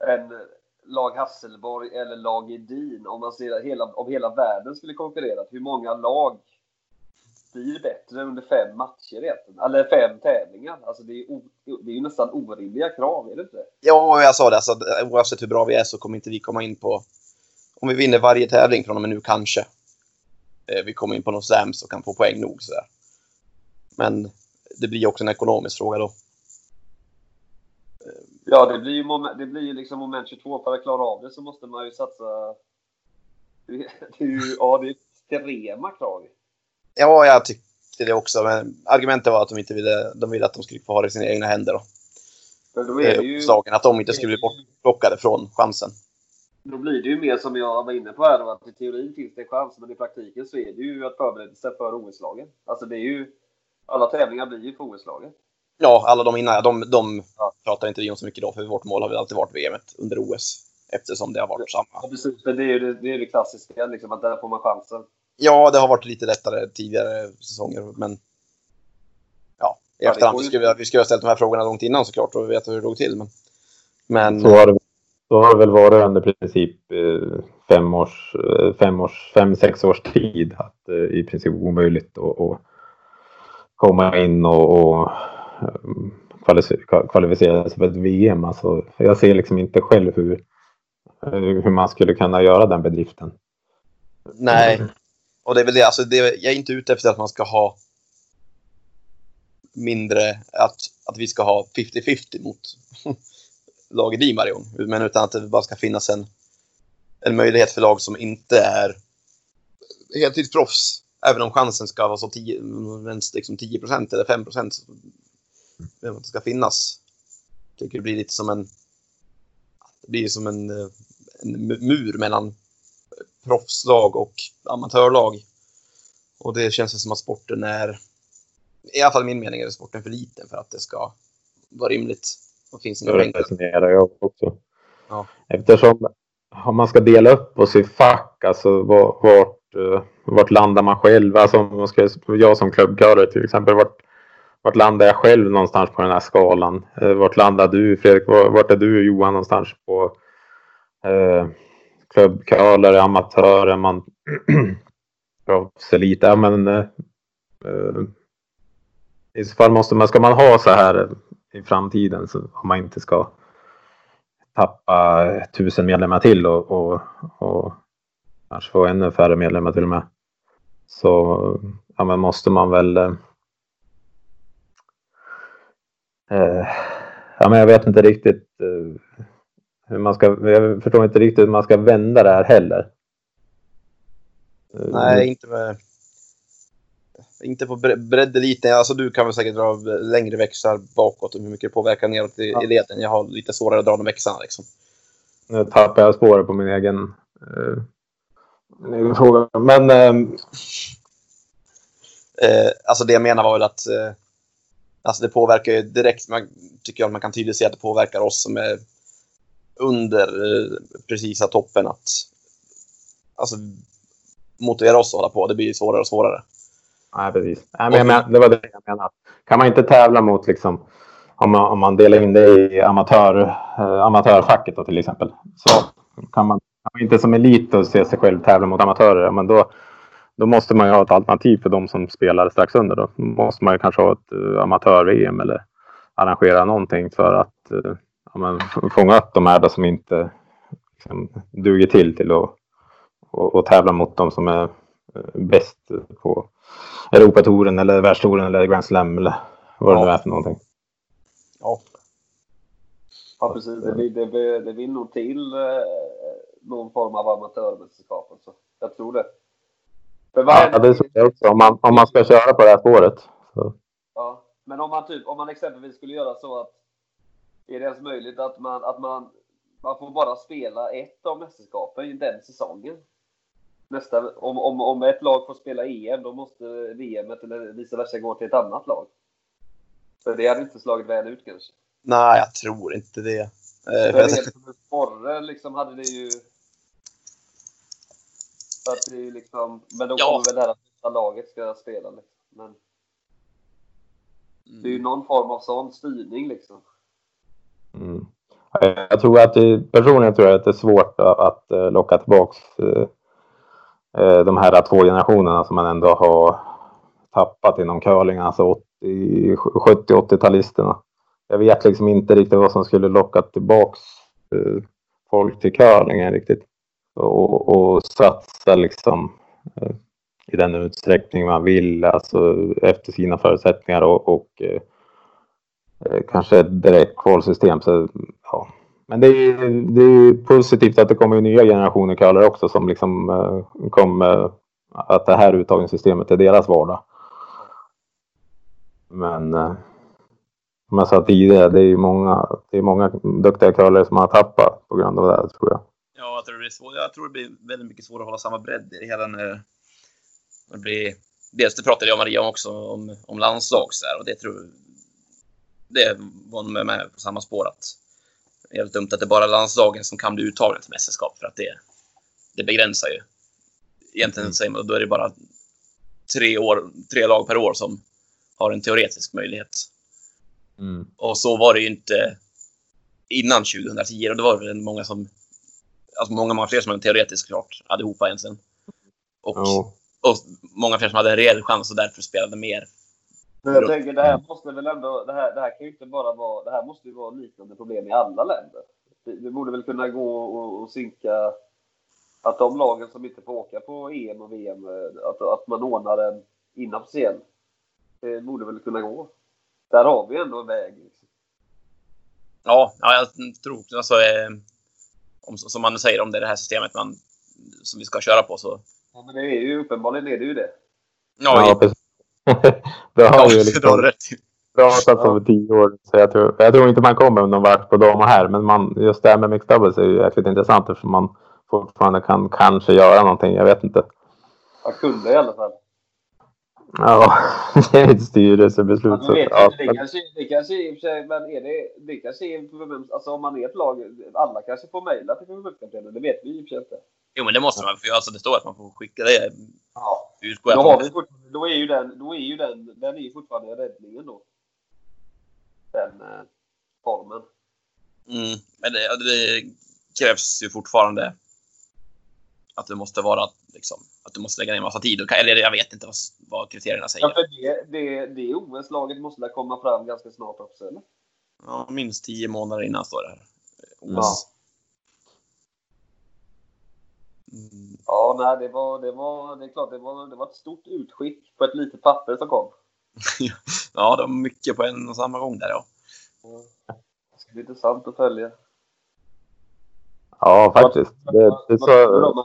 än lag Hasselborg eller lag Edin om man ser hela, om hela världen skulle konkurrera. Hur många lag blir bättre under fem matcher egentligen? Eller fem tävlingar? Alltså det är, ju o, det är ju nästan orimliga krav, är det inte? ja, jag sa det. Alltså, oavsett hur bra vi är så kommer inte vi komma in på... Om vi vinner varje tävling från och med nu, kanske. Eh, vi kommer in på något sämst och kan få poäng nog. Sådär. Men det blir också en ekonomisk fråga då. Ja, det blir ju, moment, det blir ju liksom moment 22. För att klara av det så måste man ju satsa... Det är ju, ja, det är extrema krav. Ja, jag tyckte det också. Men argumentet var att de inte ville, de ville att de skulle få ha det i sina egna händer. Då. För då är det ju... Slagen, att de inte skulle bli bortplockade från chansen. Då blir det ju mer som jag var inne på här, att i teorin finns det en chans, men i praktiken så är det ju att förbereda sig för OS-lagen. Alltså det är ju... Alla tävlingar blir ju för OS-lagen. Ja, alla de innan, de, de Ja. pratar inte vi om så mycket då, för vårt mål har väl alltid varit VM under OS. Eftersom det har varit samma. Ja, precis. Men det är ju det, det, är det klassiska, liksom, att där får man chansen. Ja, det har varit lite lättare tidigare säsonger, men... Ja, i Ja, efterhand. Vi skulle, vi skulle ha ställt de här frågorna långt innan såklart och veta hur det låg till. Men, men Så har det, så har det väl varit under princip eh, fem års, eh, fem års, fem, sex års tid. Att eh, i princip omöjligt att komma in och, och eh, kvalificera, sig för ett VM. Alltså, jag ser liksom inte själv hur, eh, hur man skulle kunna göra den bedriften. nej. Och det är väl det, alltså det, jag är inte ute efter att man ska ha mindre, att, att vi ska ha 50-50 mot laget i varje gång. Men utan att det bara ska finnas en, en möjlighet för lag som inte är heltidsproffs. Även om chansen ska vara så 10, ens liksom 10 eller 5 procent. Det ska finnas. Jag tycker det blir lite som en... Det blir som en, eh, en mur mellan proffslag och amatörlag. Och det känns som att sporten är, i alla fall min mening, är sporten för liten för att det ska vara rimligt. Och finns pengar. resonerar jag också. Ja. Eftersom om man ska dela upp oss i fack, alltså var- vart, eh, vart landar man själv? Alltså om man ska, jag som klubbkörare till exempel, vart, vart landar jag själv någonstans på den här skalan? Eh, vart landar du Fredrik? Vart är du Johan någonstans på eh, klubbkörare, amatörer, man proffselit? Ja men eh, eh, i så fall måste man, ska man ha så här i framtiden så om man inte ska tappa tusen medlemmar till och, och, och kanske få ännu färre medlemmar till och med. Så ja, men måste man väl eh, eh, Ja men jag vet inte riktigt eh, hur man ska, jag förstår inte riktigt hur man ska vända det här heller. Eh, Nej, inte med... Inte på bre- breddeliten. Alltså du kan väl säkert dra längre växlar bakåt och hur mycket det påverkar neråt i, Ja. i leden. Jag har lite svårare att dra de växlarna liksom. Nu tappar jag spåret på min egen, eh, min egen fråga. Men ehm, Eh, alltså det jag menar var väl att eh, alltså det påverkar ju direkt, man tycker jag man kan tydligt se att det påverkar oss som är under eh, precisa toppen att alltså, motivera oss att hålla på. Det blir svårare och svårare. Nej, precis. Nej, men jag men, det var det jag menade. kan man inte tävla mot liksom om man, om man delar in det i amatör, eh, amatörfacket då, till exempel. Så kan man, kan man inte som elit då se sig själv tävla mot amatörer. Men då, då måste man ju ha ett alternativ för de som spelar strax under. Då måste man ju kanske ha ett uh, amatör-VM eller arrangera någonting för att uh, ja, men, fånga upp de här som inte liksom, duger till till att och, och tävla mot de som är uh, bäst på Europatouren eller världstouren eller Grand Slam eller vad det nu är för någonting. Ja. Ja, precis. Det, det, det vill nog till eh, någon form av amatörmästerskap. Alltså. Jag tror det. För vad Ja, det tror jag också. Om man, om man ska köra på det här spåret. Så. Ja, men om man, typ, om man exempelvis skulle göra så att är det ens möjligt att man, att man, man får bara spela ett av mästerskapen i den säsongen? Nästa, om, om, om ett lag får spela EM, då måste VM eller vice versa gå till ett annat lag. För det hade inte slagit väl ut kanske. Nej, jag tror inte det. Eh, för jag, en sporre liksom hade det ju... Så att det är ju liksom, men då Ja. kommer väl det här att bästa laget ska spela. Liksom. Men det är ju någon form av sån styrning liksom. Mm. Jag tror att det, personligen tror jag att det är svårt att, eh, locka tillbaks eh, eh, de här två generationerna som man ändå har tappat inom curling, alltså 80 70-80-talisterna. Jag vet liksom inte riktigt vad som skulle locka tillbaks eh, folk till curlingen riktigt. Och, och satsa liksom eh, i den utsträckning man vill, alltså efter sina förutsättningar och, och eh, eh kanske ett direkt kvalsystem. Så, ja. Men det är, det är positivt att det kommer nya generationer curlare också som liksom eh, kommer att det här uttagningssystemet är deras vardag. Men eh, som jag sa tidigare, det är ju många, det är många duktiga curlare som har tappat på grund av det här tror jag. ja, jag, tror det blir svår, jag tror det blir väldigt mycket svårare att hålla samma bredd i hela när det blir... Dels det pratade jag och Maria om också, om, om landslag så här, och det tror det var nog med, på samma spår att det är helt dumt att det är bara landslagen som kan bli uttagna till mästerskap för att det, det begränsar ju. Egentligen Mm. säger man då är det bara tre, år, tre lag per år som har en teoretisk möjlighet. Och så var det ju inte innan 2010. Och det var väl många som... Alltså många, många fler som hade en teoretisk klart, allihopa egentligen. Och, Jo. och många fler som hade en reell chans och därför spelade mer. Men jag tänker, det här måste väl ändå, det här, det här kan ju inte bara vara, det här måste ju vara liknande problem i alla länder. Det, det borde väl kunna gå och, och synka att de lagen som inte får åka på EM och VM, eh, att, att man ordnar en inofficiell. Det borde väl kunna gå. Där har vi ändå en väg. Liksom. Ja, ja jag tror alltså, eh, om, som man säger, om det är det här systemet man, som vi ska köra på så... Ja, men det är ju uppenbarligen är det ju det. Ja, Ja, precis. det har ja, vi ju liksom pratat om i tio år. Så jag, tror, jag tror inte man kommer någon vart på och här. Men man, just det här med mixed doubles är ju jäkligt intressant eftersom man fortfarande kan kanske göra någonting. Jag vet inte. Jag kunde i alla fall. Ja, det är ett styrelsebeslut. Ja, så, men vet ja, det, kanske, det kanske i och för sig, men är det, det kanske är, alltså om man är ett lag, alla kanske får mejla till förbundskaptenen, det vet vi i och för sig inte. Jo, men det måste man. För alltså, det står att man får skicka det. Ja. Då, har vi fort, då är ju den, då är ju den, den är ju fortfarande räddningen då. Den eh, formen. Mm, men det, det krävs ju fortfarande att det måste vara liksom, att du måste lägga ner massa tid. Och, eller jag vet inte vad, vad kriterierna säger. Ja, för det, det, det OS-laget måste väl komma fram ganska snart också, eller? Ja, minst tio månader innan står det här. OS. Ja. Mm, Ja, nej, det var, det var, det är klart, det var, det var ett stort utskick på ett litet papper som kom. ja, det var mycket på en och samma gång där. Ja. Det ska bli intressant att följa. ja faktiskt. Det, det du så, det?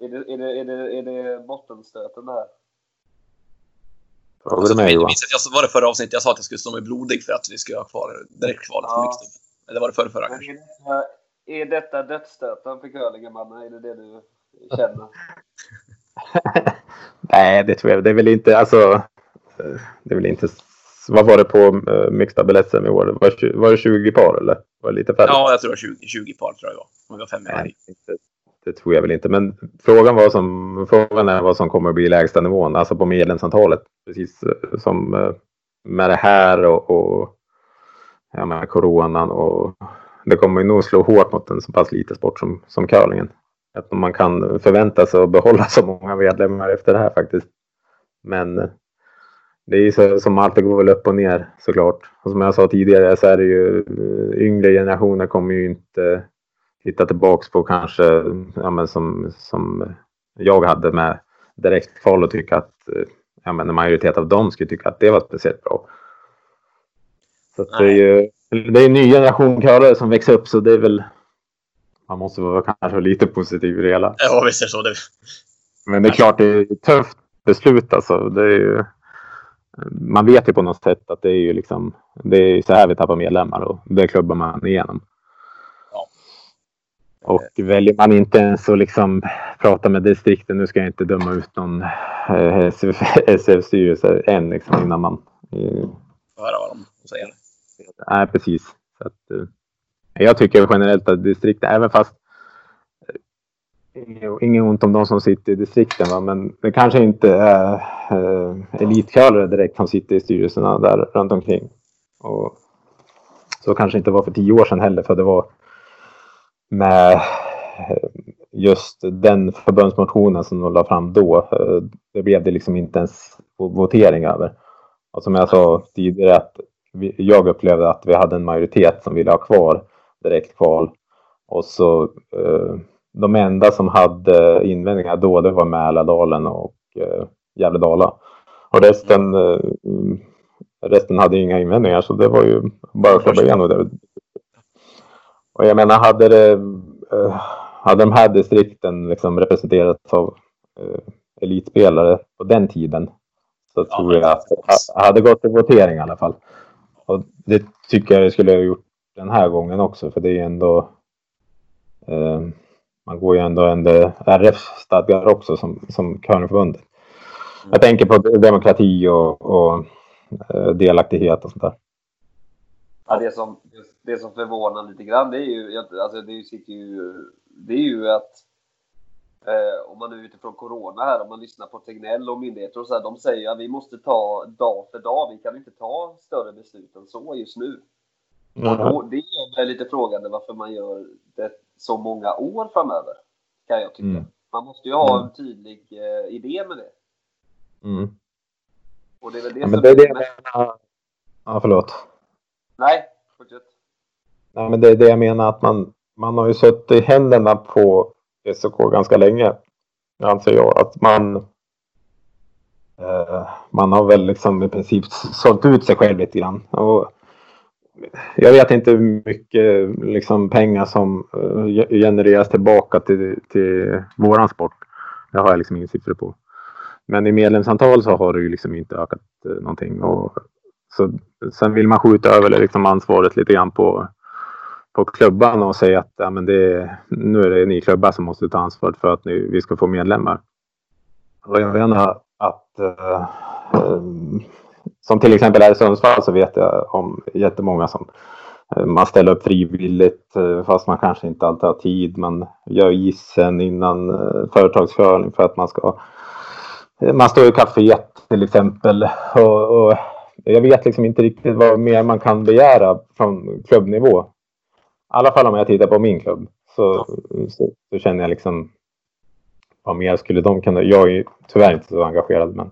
Är det, är det, är det, är det bottenstöten det här? frågar du mig jag Johan? minns att jag var det förra avsnittet jag sa att jag skulle stå mig blodig för att vi skulle ha kvar direktkvalet. Ja. Eller var det förra, förra kanske? är, detta, är detta dödsstöten för curlingen, mannen? Är det det du känner? Nej, det tror jag. Det är väl inte, alltså. eh, Det är väl inte. Vad var det på uh, Mixed Double SM i år? Var, var det 20 par eller? Var det lite färre? Ja, jag tror det var 20, 20 par tror jag var. Om vi var fem. Nej, inte, det tror jag väl inte. Men frågan, var som, frågan är vad som kommer att bli lägsta nivån, alltså på medlemsantalet. Precis eh, som, eh, med det här och, och ja, med coronan och det kommer ju nog slå hårt mot en så pass liten sport som, som curlingen. Att man kan förvänta sig att behålla så många medlemmar efter det här faktiskt. Men eh, det är ju så, som alltid går väl upp och ner såklart. Och som jag sa tidigare så är det ju yngre generationer kommer ju inte titta tillbaks på kanske ja, men som, som jag hade med direktkval och tycka att ja, men en majoritet av dem skulle tycka att det var speciellt bra. Så det är ju det är en ny generation körare som växer upp så det är väl man måste vara kanske lite positiv i det hela. Ja, visst är så. Det... Men det är klart det är ett tufft beslut alltså. Det är ju, man vet ju på något sätt att det är ju liksom det är så här vi tappar medlemmar och det klubbar man igenom. Och väljer man inte ens att liksom prata med distrikten, nu ska jag inte döma ut någon eh, SF-styrelse än liksom innan man... Eh, höra vad de säger. Nej, precis. Så att, eh, jag tycker generellt att distrikt, även fast Inget ont om de som sitter i distrikten, va? men det kanske inte är eh, elitkörare direkt som sitter i styrelserna där runt omkring. Och så kanske inte var för tio år sedan heller, för det var med just den förbundsmotionen som de la fram då. Eh, det blev det liksom inte ens votering över. Och som jag sa tidigare, att vi, jag upplevde att vi hade en majoritet som ville ha kvar direktkval. Och så eh, de enda som hade invändningar då, det var Mälardalen och eh, Gävle-Dala. Och resten, eh, mm, resten hade inga invändningar, så det var ju bara att klubba igenom det. Och jag menar, hade det, eh, hade de här distrikten liksom representerats av eh, elitspelare på den tiden så Ja, tror jag att det hade gått till votering i alla fall. Och det tycker jag det skulle ha gjort den här gången också, för det är ändå eh, man går ju ändå under RF-stadgar också som, som curlingförbundet. Jag tänker på demokrati och, och eh, delaktighet och sånt där. Ja, det, som, det som förvånar lite grann, det är ju, alltså det sitter ju, det är ju att eh, om man nu utifrån corona här, om man lyssnar på Tegnell och myndigheter och så här, de säger att vi måste ta dag för dag. Vi kan inte ta större beslut än så just nu. Och då, det gör mig lite frågande varför man gör det så många år framöver, kan jag tycka. Mm. Man måste ju ha Mm. en tydlig eh, idé med det. Mm. Och det är väl det Ja, som men det är det. Ja, förlåt. Nej, fortsätt. Nej, men det är det jag menar att man, man har ju suttit i händerna på SOK ganska länge. Anser jag att man eh, man har väl liksom i princip sålt ut sig själv lite grann. Och jag vet inte hur mycket liksom, pengar som eh, genereras tillbaka till, till våran sport. Det har jag liksom inga siffror på. Men i medlemsantal så har det ju liksom inte ökat eh, någonting. Och, så, sen vill man skjuta över liksom ansvaret lite grann på, på klubban och säga att ja, men det nu är det ni klubbar som måste ta ansvaret för att ni, vi ska få medlemmar. Och jag menar att eh, eh, som till exempel här i Sundsvall så vet jag om jättemånga som eh, man ställer upp frivilligt eh, fast man kanske inte alltid har tid. Man gör isen innan eh, företagskörning för att man ska eh, man står i kaféet till exempel och, och jag vet liksom inte riktigt vad mer man kan begära från klubbnivå. I alla fall om jag tittar på min klubb så, så, så känner jag liksom vad mer skulle de kunna... Jag är ju tyvärr inte så engagerad men...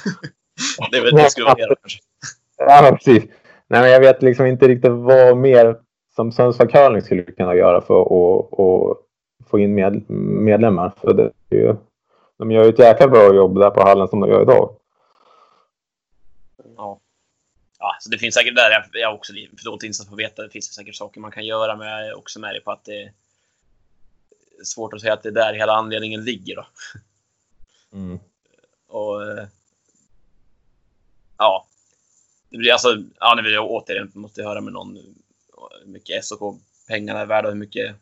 det är väl det skulle vara kanske. Ja, precis. Nej, men jag vet liksom inte riktigt vad mer som Sundsvall Curling skulle kunna göra för att, att få in med, medlemmar. För det är ju, de gör ju ett jäkla bra jobb där på hallen som de gör idag. Ja. Ja, så det finns säkert där, jag, jag också för dåligt insatt på att veta, det finns säkert saker man kan göra, men jag är också med dig på att det är svårt att säga att det är där hela anledningen ligger. Då. Mm. Och, eh, ja, det blir alltså, ja, nu vill jag återigen måste höra med någon hur mycket SOK-pengarna är värda och hur mycket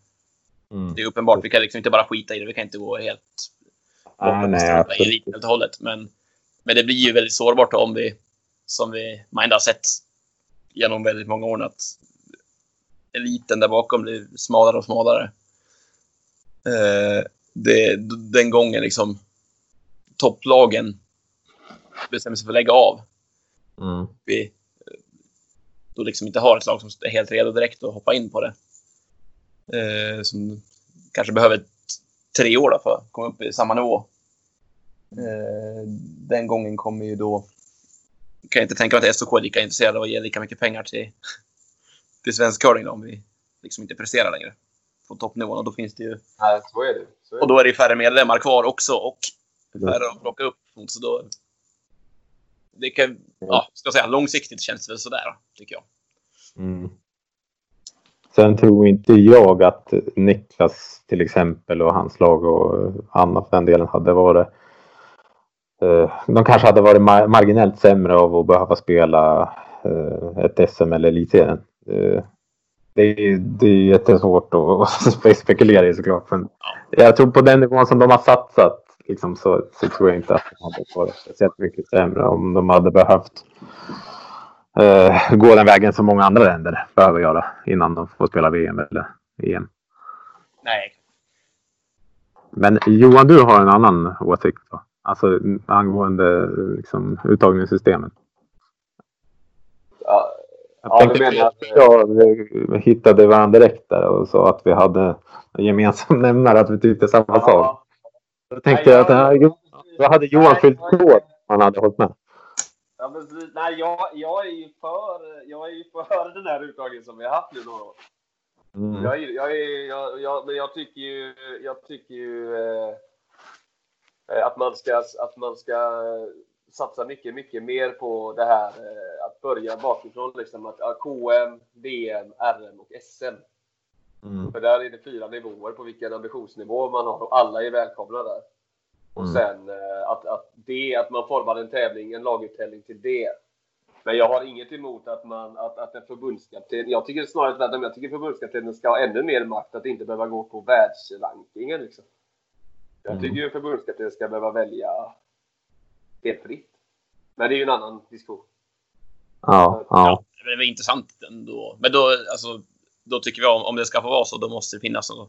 Mm. det är uppenbart. Vi kan liksom inte bara skita i det. Vi kan inte gå helt Ah, nej, i eliten helt och hållet. Men, men det blir ju väldigt sårbart om vi, som vi man har sett genom väldigt många år, att eliten där bakom blir smalare och smalare. Eh, det, den gången liksom topplagen bestämmer sig för att lägga av, Mm. vi eh, då liksom inte har ett lag som är helt redo direkt att hoppa in på det. Eh, som kanske behöver tre år för att komma upp i samma nivå. Eh, den gången kommer ju då... Kan jag inte tänka mig att SOK är lika intresserade av att ge lika mycket pengar till, till svensk curling då, om vi liksom inte presterar längre på toppnivån. Och då finns det ju... Nej, så är det. Så är Och det. då är det ju färre medlemmar kvar också och färre att plocka upp mot. Så då... Det kan... Ja, ska jag säga, långsiktigt känns det väl sådär, tycker jag. Mm. Sen tror inte jag att Niklas till exempel och hans lag och Anna för den delen hade varit de kanske hade varit mar- marginellt sämre av att behöva spela eh, ett SM eller elitserien. Eh, det, är, det är jättesvårt att spekulera i såklart. Men jag tror på den nivån som de har satsat liksom, så, så tror jag inte att de hade varit speciellt mycket sämre om de hade behövt eh, gå den vägen som många andra länder behöver göra innan de får spela VM eller EM. Nej, Men Johan, du har en annan åsikt va? Alltså angående liksom, uttagningssystemet. Ja, Jag Ja, tänkte du menar att att- jag eh, hittade varandra direkt där och sa att vi hade en gemensam nämnare, att vi tyckte samma sak. ja. Jag tänkte att det här, då hade Johan Nej, fyllt jag- på om han hade hållit med. Ja, men, nej, jag, jag, är ju för, jag är ju för den här uttagningen som vi har haft nu några år. Mm. Jag, är- jag, är- jag, jag, men jag tycker ju, jag tycker ju eh, att, man ska, att man ska satsa mycket, mycket mer på det här eh, att börja bakifrån. Liksom, att, KM, VM, RM och SM. Mm. För där är det fyra nivåer på vilken ambitionsnivå man har och alla är välkomna där. Och Mm. sen eh, att, att, det, att man formar en tävling, en laguttävling till det. Men jag har inget emot att man att, att en förbundskapten, jag tycker snarare tvärtom, jag tycker förbundskaptenen ska ha ännu mer makt att inte behöva gå på världsrankingen. Liksom. Jag Mm. tycker ju förbundskaptenen ska behöva välja helt fritt. Men det är ju en annan diskussion. Ja, ja. ja. det är väl intressant ändå. Men då, alltså, då tycker vi om, om det ska få vara så, då måste det finnas någon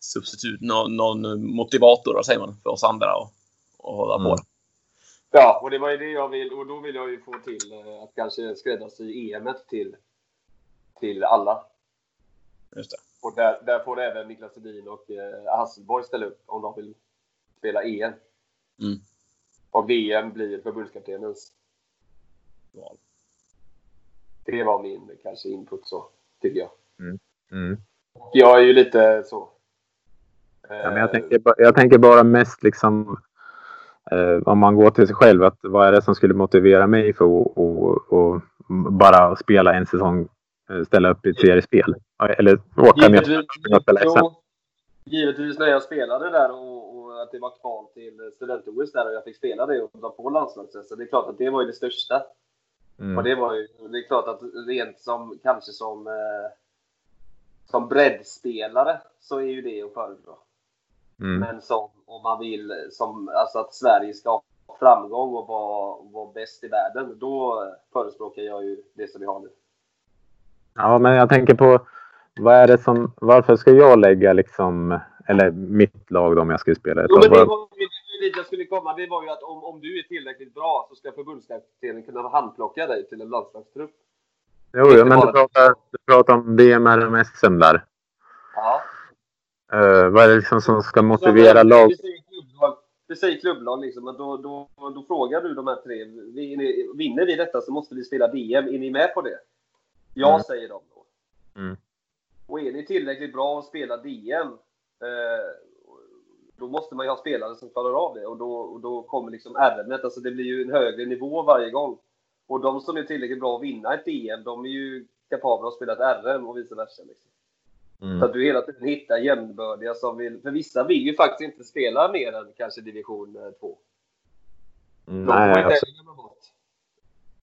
substitut, någon, någon motivator, säger man, för oss andra och, och hålla Mm. på. Ja, och det var ju det jag vill. Och då vill jag ju få till eh, att kanske skräddarsy EMet till, till alla. Just det. Och där, där får även Niklas Edin och eh, Hasselborg ställa upp om de vill spela EM. Mm. Och VM blir förbundskaptenens. Val. Det var min kanske input så, tycker jag. Mm. Och jag är ju lite så. Eh, Ja, men jag, tänker, ba- jag tänker bara mest liksom eh, om man går till sig själv. Att vad är det som skulle motivera mig för att och, och bara spela en säsong, eh, ställa upp i ett seriespel? Eller åka ner och spela SM? givetvis när jag spelade där och, och att det var kval till student-OS där och jag fick spela det och dra på landslaget. Så det är klart att det var ju det största. Och Mm. det var ju, det är klart att rent som, kanske som, eh, som breddspelare så är ju det att föredra. Mm. Men som, om man vill, som, alltså att Sverige ska ha framgång och vara, vara bäst i världen, då förespråkar jag ju det som vi har nu. Ja, men jag tänker på vad är det som, varför ska jag lägga liksom, eller mitt lag då om jag skulle spela ett Jo, men det var ju det var dit jag skulle komma. Det var ju att om, om du är tillräckligt bra så ska förbundskaptenen kunna handplocka dig till en landslagstrupp. Jo, jo, men du pratar, du pratar om VM, RM, SM där. Ja. Eh, vad är det liksom som ska motivera lag? Vi säger klubblag, liksom, att då, då, då frågar du de här tre. Vi, vinner vi detta så måste vi spela VM. Är ni med på det? Ja, Mm. säger de då. Mm. Och är ni tillräckligt bra att spela DM, eh, då måste man ju ha spelare som klarar av det. Och då, och då kommer liksom RM, alltså det blir ju en högre nivå varje gång. Och de som är tillräckligt bra att vinna ett DM, de är ju kapabla att spela ett RM och vice versa. Liksom. Så Mm. att du hela tiden hittar jämnbördiga som vill... För vissa vill ju faktiskt inte spela mer än kanske division 2. De får Nej, alltså.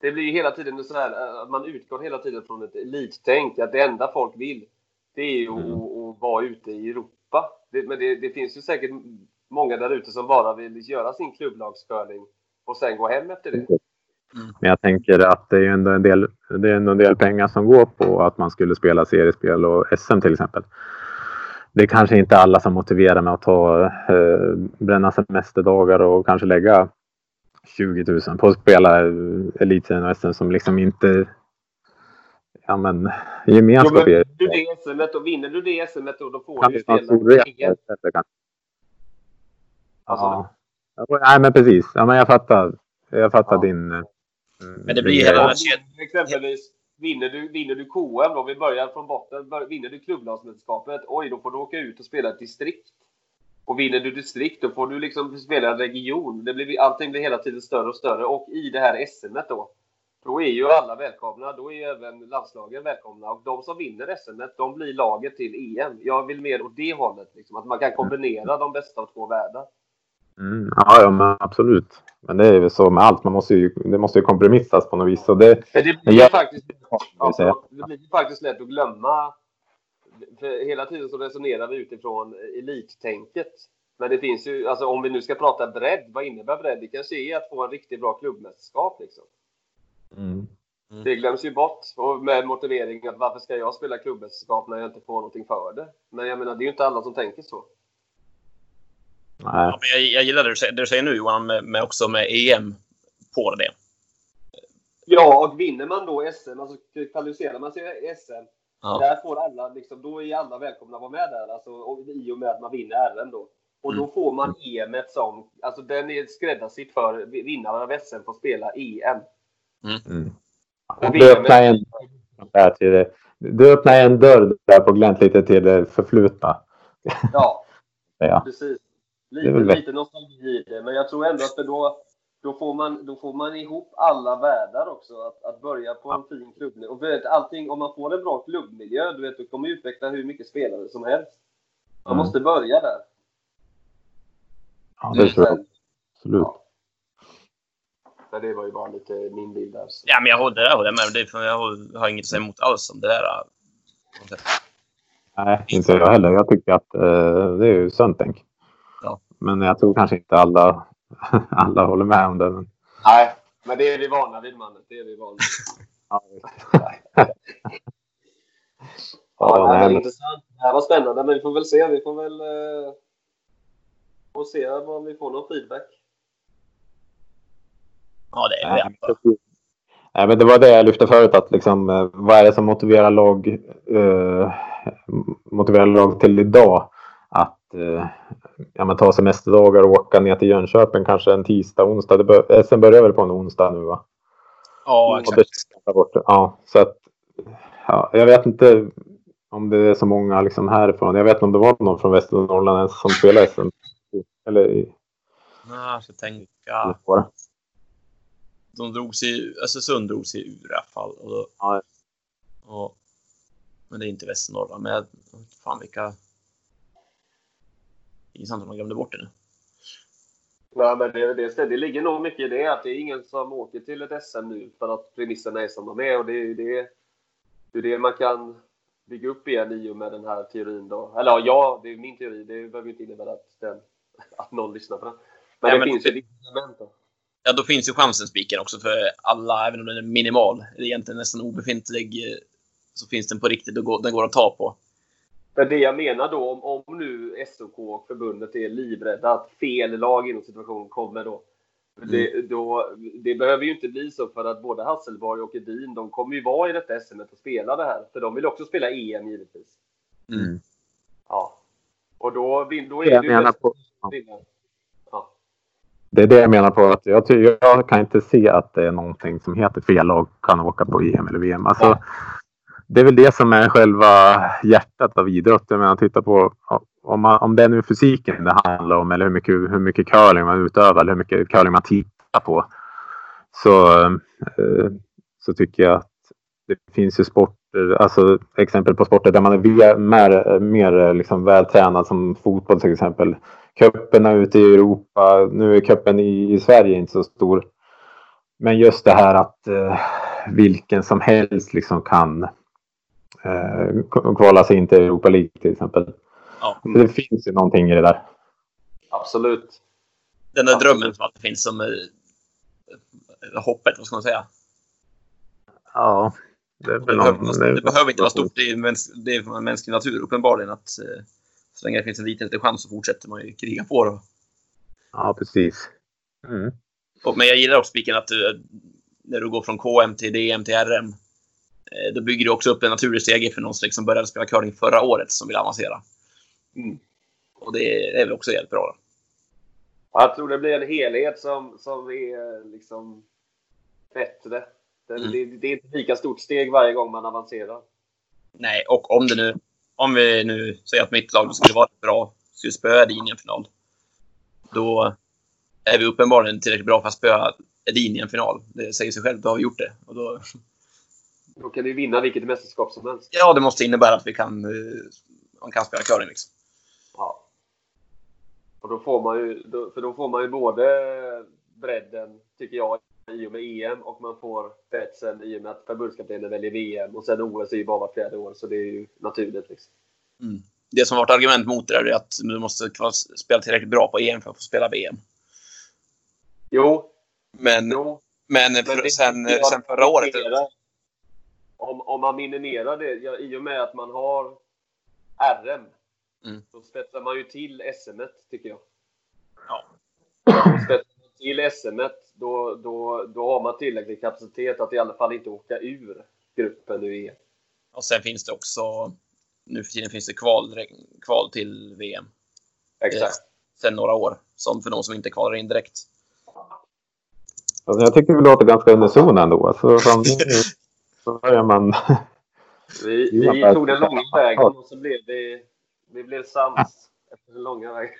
Det blir hela tiden så här eh, att man utgår hela tiden från ett elittänk. Att det enda folk vill, det är ju Mm. att, att vara ute i Europa. Det, men det, det finns ju säkert många där ute som bara vill göra sin klubblagscurling och sen gå hem efter det. men jag tänker att det är ju ändå en del, det är en del pengar som går på att man skulle spela seriespel och SM till exempel. Det är kanske inte alla som motiverar med att ta, eh, bränna semesterdagar och kanske lägga 20 000 på att spela elitserien och SM som liksom inte... Ja men gemenskap Jo, är men du det SM och vinner du det SM då, då får kan du ju spela kanske. Alltså, Ja. Ja, Nej men precis. Ja, men jag fattar. Jag fattar Ja. din... Men det blir din hela. Exempelvis, vinner du, vinner du KM då, vi börjar från botten, vinner du klubblagsmästerskapet, oj då får du åka ut och spela ett distrikt. Och vinner du distrikt, då får du liksom spela en region. Det blir, allting blir hela tiden större och större. Och i det här SM då, då är ju alla välkomna. Då är ju även landslagen välkomna. Och de som vinner SM, de blir laget till EM. Jag vill mer åt det hållet. Liksom, att man kan kombinera de bästa av två världar. Mm, ja, ja, men absolut. Men det är väl så med allt. Man måste ju, det måste ju kompromissas på något vis. Och det, Men det blir Ja. faktiskt, Ja, det blir faktiskt lätt att glömma. För hela tiden så resonerar vi utifrån elittänket. Men det finns ju, alltså om vi nu ska prata bredd, vad innebär bredd? Det kanske är att få en riktigt bra klubbmästerskap liksom. mm. Det glöms ju bort och med motivering att varför ska jag spela klubbmästerskap när jag inte får någonting för det? Men jag menar, det är ju inte alla som tänker så. Nej. Ja, men jag, jag gillar det du, säger, det du säger nu Johan, med, med också med EM på det. Ja, och vinner man då SM, alltså kvalificerar man sig i SM, Ja. Där får alla, liksom, då är alla välkomna att vara med där, alltså, och, i och med att man vinner RM då. Och då får man EM som, alltså den är skräddarsydd för vinnaren av SM får spela EM. Mm. Och Du öppnar en, där till det. du öppnar en dörr där på glänt lite till det förflutna. Ja, Ja. precis. Lite, lite nostalgi i det, men jag tror ändå att det då, då, får man, då får man ihop alla världar också. Att, att börja på en fin klubbmiljö. Och vet, allting, om man får en bra klubbmiljö, du vet, du kommer utveckla hur mycket spelare som helst. Man Mm. måste börja där. ja, det tror jag Sen- absolut. Ja. Det var ju bara lite min bild där. Så. Ja, men jag håller, det där håller jag med. Det Jag har, har inget att säga emot alls om det där. Nej, inte jag heller. Jag tycker att eh, det är ju sunt tänk. Ja. Men jag tror kanske inte alla, alla håller med om det. Men, Nej, men det är vi vana vid mannen. Det är vi vana vid. ja, det här nej, var intressant. Det här var spännande, men vi får väl se. Vi får väl eh, får se om vi får någon feedback. Ja, det är Nej, det. men precis. Nej, men det var det jag lyfte förut. Att liksom, eh, vad är det som motiverar lag, eh, motiverar lag till idag? Att eh, ja, men ta semesterdagar och åka ner till Jönköping kanske en tisdag, onsdag. Det bör, SM börjar väl på en onsdag nu va? Ja, exakt. Ja, så att, ja, jag vet inte om det är så många liksom härifrån. Jag vet inte om det var någon från Västernorrland ens som spelade SM. Eller i Ja, jag ska tänka. De drog sig, Östersund drog sig ur i alla fall. Och då, Ja. och, men det är inte Västernorrland. Men fan vilka... Intressant om man glömde bort det nu. Nej, men det, det, det ligger nog mycket i det. Att det är ingen som åker till ett SM nu för att premisserna är som de är. Och det är det, det, är det man kan bygga upp igen i och med den här teorin. Då. Eller ja, det är min teori. Det behöver inte innebära att, den, att någon lyssnar på den. Men Ja, det men- finns ju element. då. Ja, då finns ju chansen spiken också för alla, även om den är minimal, eller egentligen nästan obefintlig, eh, så finns den på riktigt och går, den går att ta på. Men det jag menar då, om, om nu SOK och förbundet är livrädda att fel lag inom situation kommer då. Det, då. det behöver ju inte bli så för att både Hasselborg och Edin, de kommer ju vara i detta SM och spela det här. För de vill också spela EM givetvis. Mm. Ja. Och då, då är Jag det ju menar på-. Ja. Det är det jag menar på. att jag, jag kan inte se att det är någonting som heter fel lag kan åka på EM eller VM. Alltså, Nej det är väl det som är själva hjärtat av idrott. Men titta på om, man, om det är nu fysiken det handlar om eller hur mycket, hur mycket curling man utövar eller hur mycket curling man tittar på. Så, eh, så tycker jag att det finns ju sporter, alltså exempel på sporter där man är mer, mer liksom vältränad som fotboll till exempel. Cuperna ute i Europa, nu är cupen i, i Sverige inte så stor. Men just det här att eh, vilken som helst liksom kan eh, kvala sig in till Europa League till exempel. Ja. Så det finns ju någonting i det där. Absolut. Den där Absolut. drömmen som alltid finns som eh, hoppet, vad ska man säga? Ja, det Det, behöver, någon, det behöver inte vara stort. Det är, mäns, det är en mänsklig natur uppenbarligen att eh, så länge det finns en liten, liten chans så fortsätter man ju kriga på. Då. Ja, precis. Mm. Och, men jag gillar också spiken att du, när du går från KM till DM till RM, eh, då bygger du också upp en naturlig stege för någon som liksom började spela curling förra året som vill avancera. Mm. Och det är väl också jävligt bra. Jag tror det blir en helhet som, som är liksom bättre. Det, Mm. det, det är inte lika stort steg varje gång man avancerar. Nej, och om det nu, om vi nu säger att mitt lag skulle vara bra, skulle spöa Edin i en final, då är vi uppenbarligen tillräckligt bra för att spöa Edin i en final. Det säger sig självt, då har vi gjort det. Och då, Då kan du vinna vilket mästerskap som helst. ja, det måste innebära att vi kan, eh, man kan spela curling liksom. Ja. Och då får man ju, då, för då får man ju både bredden, tycker jag, i och med EM och man får spetsen i och med att förbundskaptenen väljer VM och sen OS är ju bara vart fjärde år så det är ju naturligt. Liksom. Det som varit argument mot det är att du måste spela tillräckligt bra på EM för att få spela VM. Jo, Men, jo. men, Men för, det- sen, sen förra året... Om, om man minimerar det, ja, i och med att man har RM, Mm. då spetsar man ju till SM tycker jag. Ja. Spetsar man till SM då, då, då har man tillräcklig kapacitet att i alla fall inte åka ur gruppen nu igen. Och sen finns det också... Nu för tiden finns det kval, kval till VM. Exakt. Sen några år. Som för de som inte kvalar in direkt. Alltså, jag tycker vi låter ganska unison ändå. Alltså, så börjar man... Vi, vi tog den långa vägen och så blev vi, vi blev sams efter den långa vägen.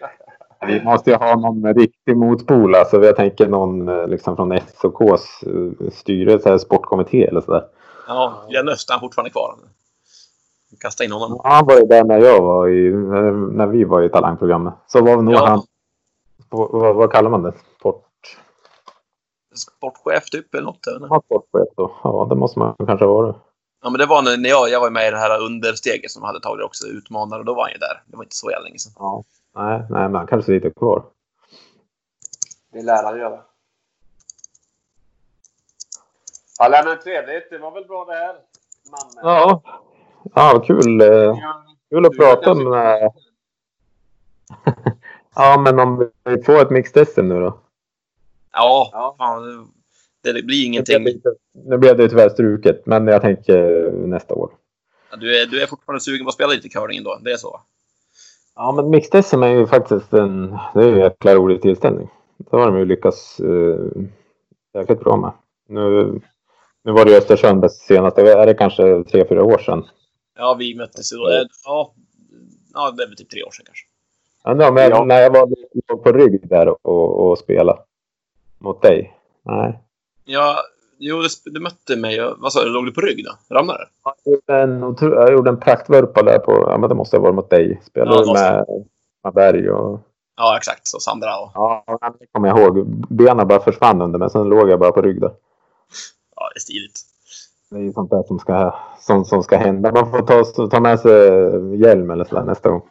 Vi måste ju ha någon riktig motpol. Alltså, jag tänker någon eh, liksom, från SOKs eh, styrelse, sportkommitté eller sådär. Ja, Glenn Öst är fortfarande kvar. Kasta in honom. Ja, Han var ju där när jag var i, när när vi var i talangprogrammet. Så var nog Ja. han, vad, vad kallar man det? Sport, Sportchef typ eller något. Eller? ja, sportchef då. Ja, det måste man kanske vara. Ja, men det var när när jag, jag var med i det här understeget som hade tagit också, utmanare, och då var han ju där. Det var inte så jävla länge sedan. Ja. Nej, nej, men han kanske sitter kvar. Det lär han göra. Ja, men trevligt. Det var väl bra det här, mannen. Ja, ja kul. Kul att Du prata med... ja, men om vi får ett mixed nu då? Ja, Ja. fan, det, det blir ingenting. Nu blev det tyvärr struket, men jag tänker nästa år. Ja, Du är, du är fortfarande sugen på att spela lite curling ändå. Det är så? Ja, men mixed SM är ju faktiskt en, det är ju en jäkla rolig tillställning. Det har de ju lyckats uh, jäkligt bra med. Nu, nu var det ju Östersund senast, det är det kanske tre, fyra år sedan. Ja, vi möttes ju då. Eh, Ja, ja, det är väl typ tre år sedan kanske. Ja, men Ja. när jag var på rygg där och, och spelade mot dig. Nej. Ja, jo, du, du mötte mig. Vad sa du? Låg du på rygg då? Ramlade du? Jag gjorde en, otro- jag gjorde en praktvurpa där på, ja men det måste ha varit mot dig. Spelade Ja, med, med Berg och, Ja, exakt. Så Sandra och... ja det kommer jag ihåg. Benen bara försvann under men sen låg jag bara på rygg där. Ja, det är stiligt. Det är ju sånt där som ska, som, som ska hända. Man får ta, ta med sig hjälm eller sådär nästa gång.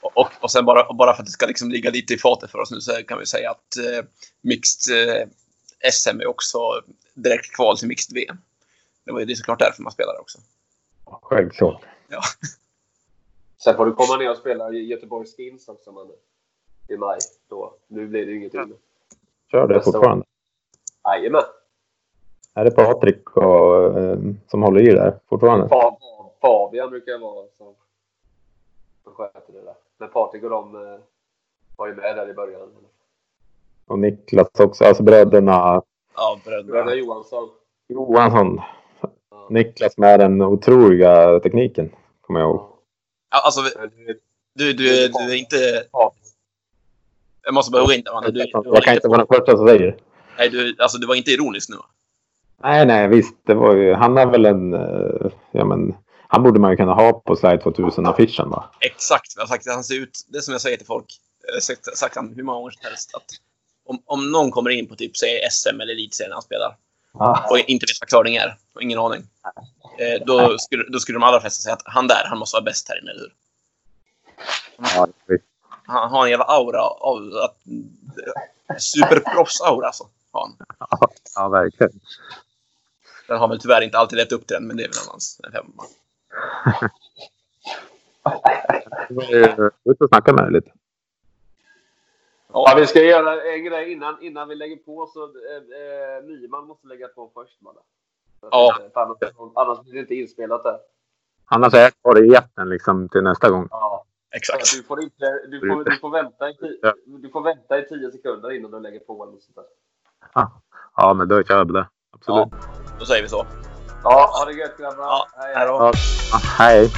Och, och, sen bara, bara för att det ska liksom ligga lite i fatet för oss nu så kan vi säga att eh, mixed eh, SM är också direkt kval till mixed VM. Det var ju det är såklart därför man spelar också. Självklart. Ja. Sen får du komma ner och spela i Göteborg Skins också, mannen. I maj. Då. Nu blir det ju ingenting. Kör det år. fortfarande. Jajamän. Är det Patrik och, eh, som håller i där fortfarande? Fa- Fabian brukar vara som, som sköter det där. Men Patrik och de eh, var ju med där i början. Och Niklas också. Alltså bröderna Ja, Bröderna bröderna. Johansson. Johansson. Ja. Niklas med den otroliga tekniken. Kommer jag ihåg. Ja, alltså, du- du, du, du är inte... Ja. Jag måste bara där, Manne. Du, du, jag var kan inte inte, vara den första som säger nej, du, alltså, du var inte ironisk nu. Nej, nej, visst. Det var ju, han har väl en... eh, Ja, men, han borde man ju kunna ha på Slide 2000-affischen va? Exakt. Jag har sagt att han ser ut... Det är som jag säger till folk. Jag har sagt, sagt han hur många gånger som helst. Att om, om någon kommer in på typ säg SM eller elitserien han spelar och inte vet vad curling är, och ingen aning. Eh, då, skulle, då skulle de allra flesta säga att han där, han måste vara bäst här inne, eller hur? Ja. Han har en jävla aura av att... Superproffs-aura alltså. Har han. ja, verkligen. Den har väl tyvärr inte alltid levt upp till den, men det är väl en hans en femma. Ut och snacka med dig lite. Ja, vi ska göra en grej innan, innan vi lägger på. så eh, eh, Nyman måste lägga på först. Att, Ja. eh, Annars, annars blir det inte inspelat där. Annars är jag kvar i etern liksom till nästa gång. Ja. Exakt. Du får, inte, du, får, du, får vänta i, Ja. du får vänta i tio sekunder innan du lägger på. Eller något sånt där. Ja, men då kör vi det. Absolut. Då säger vi så. Ja, ha det gött grabbar. Ja, hej, då. Ja, hej.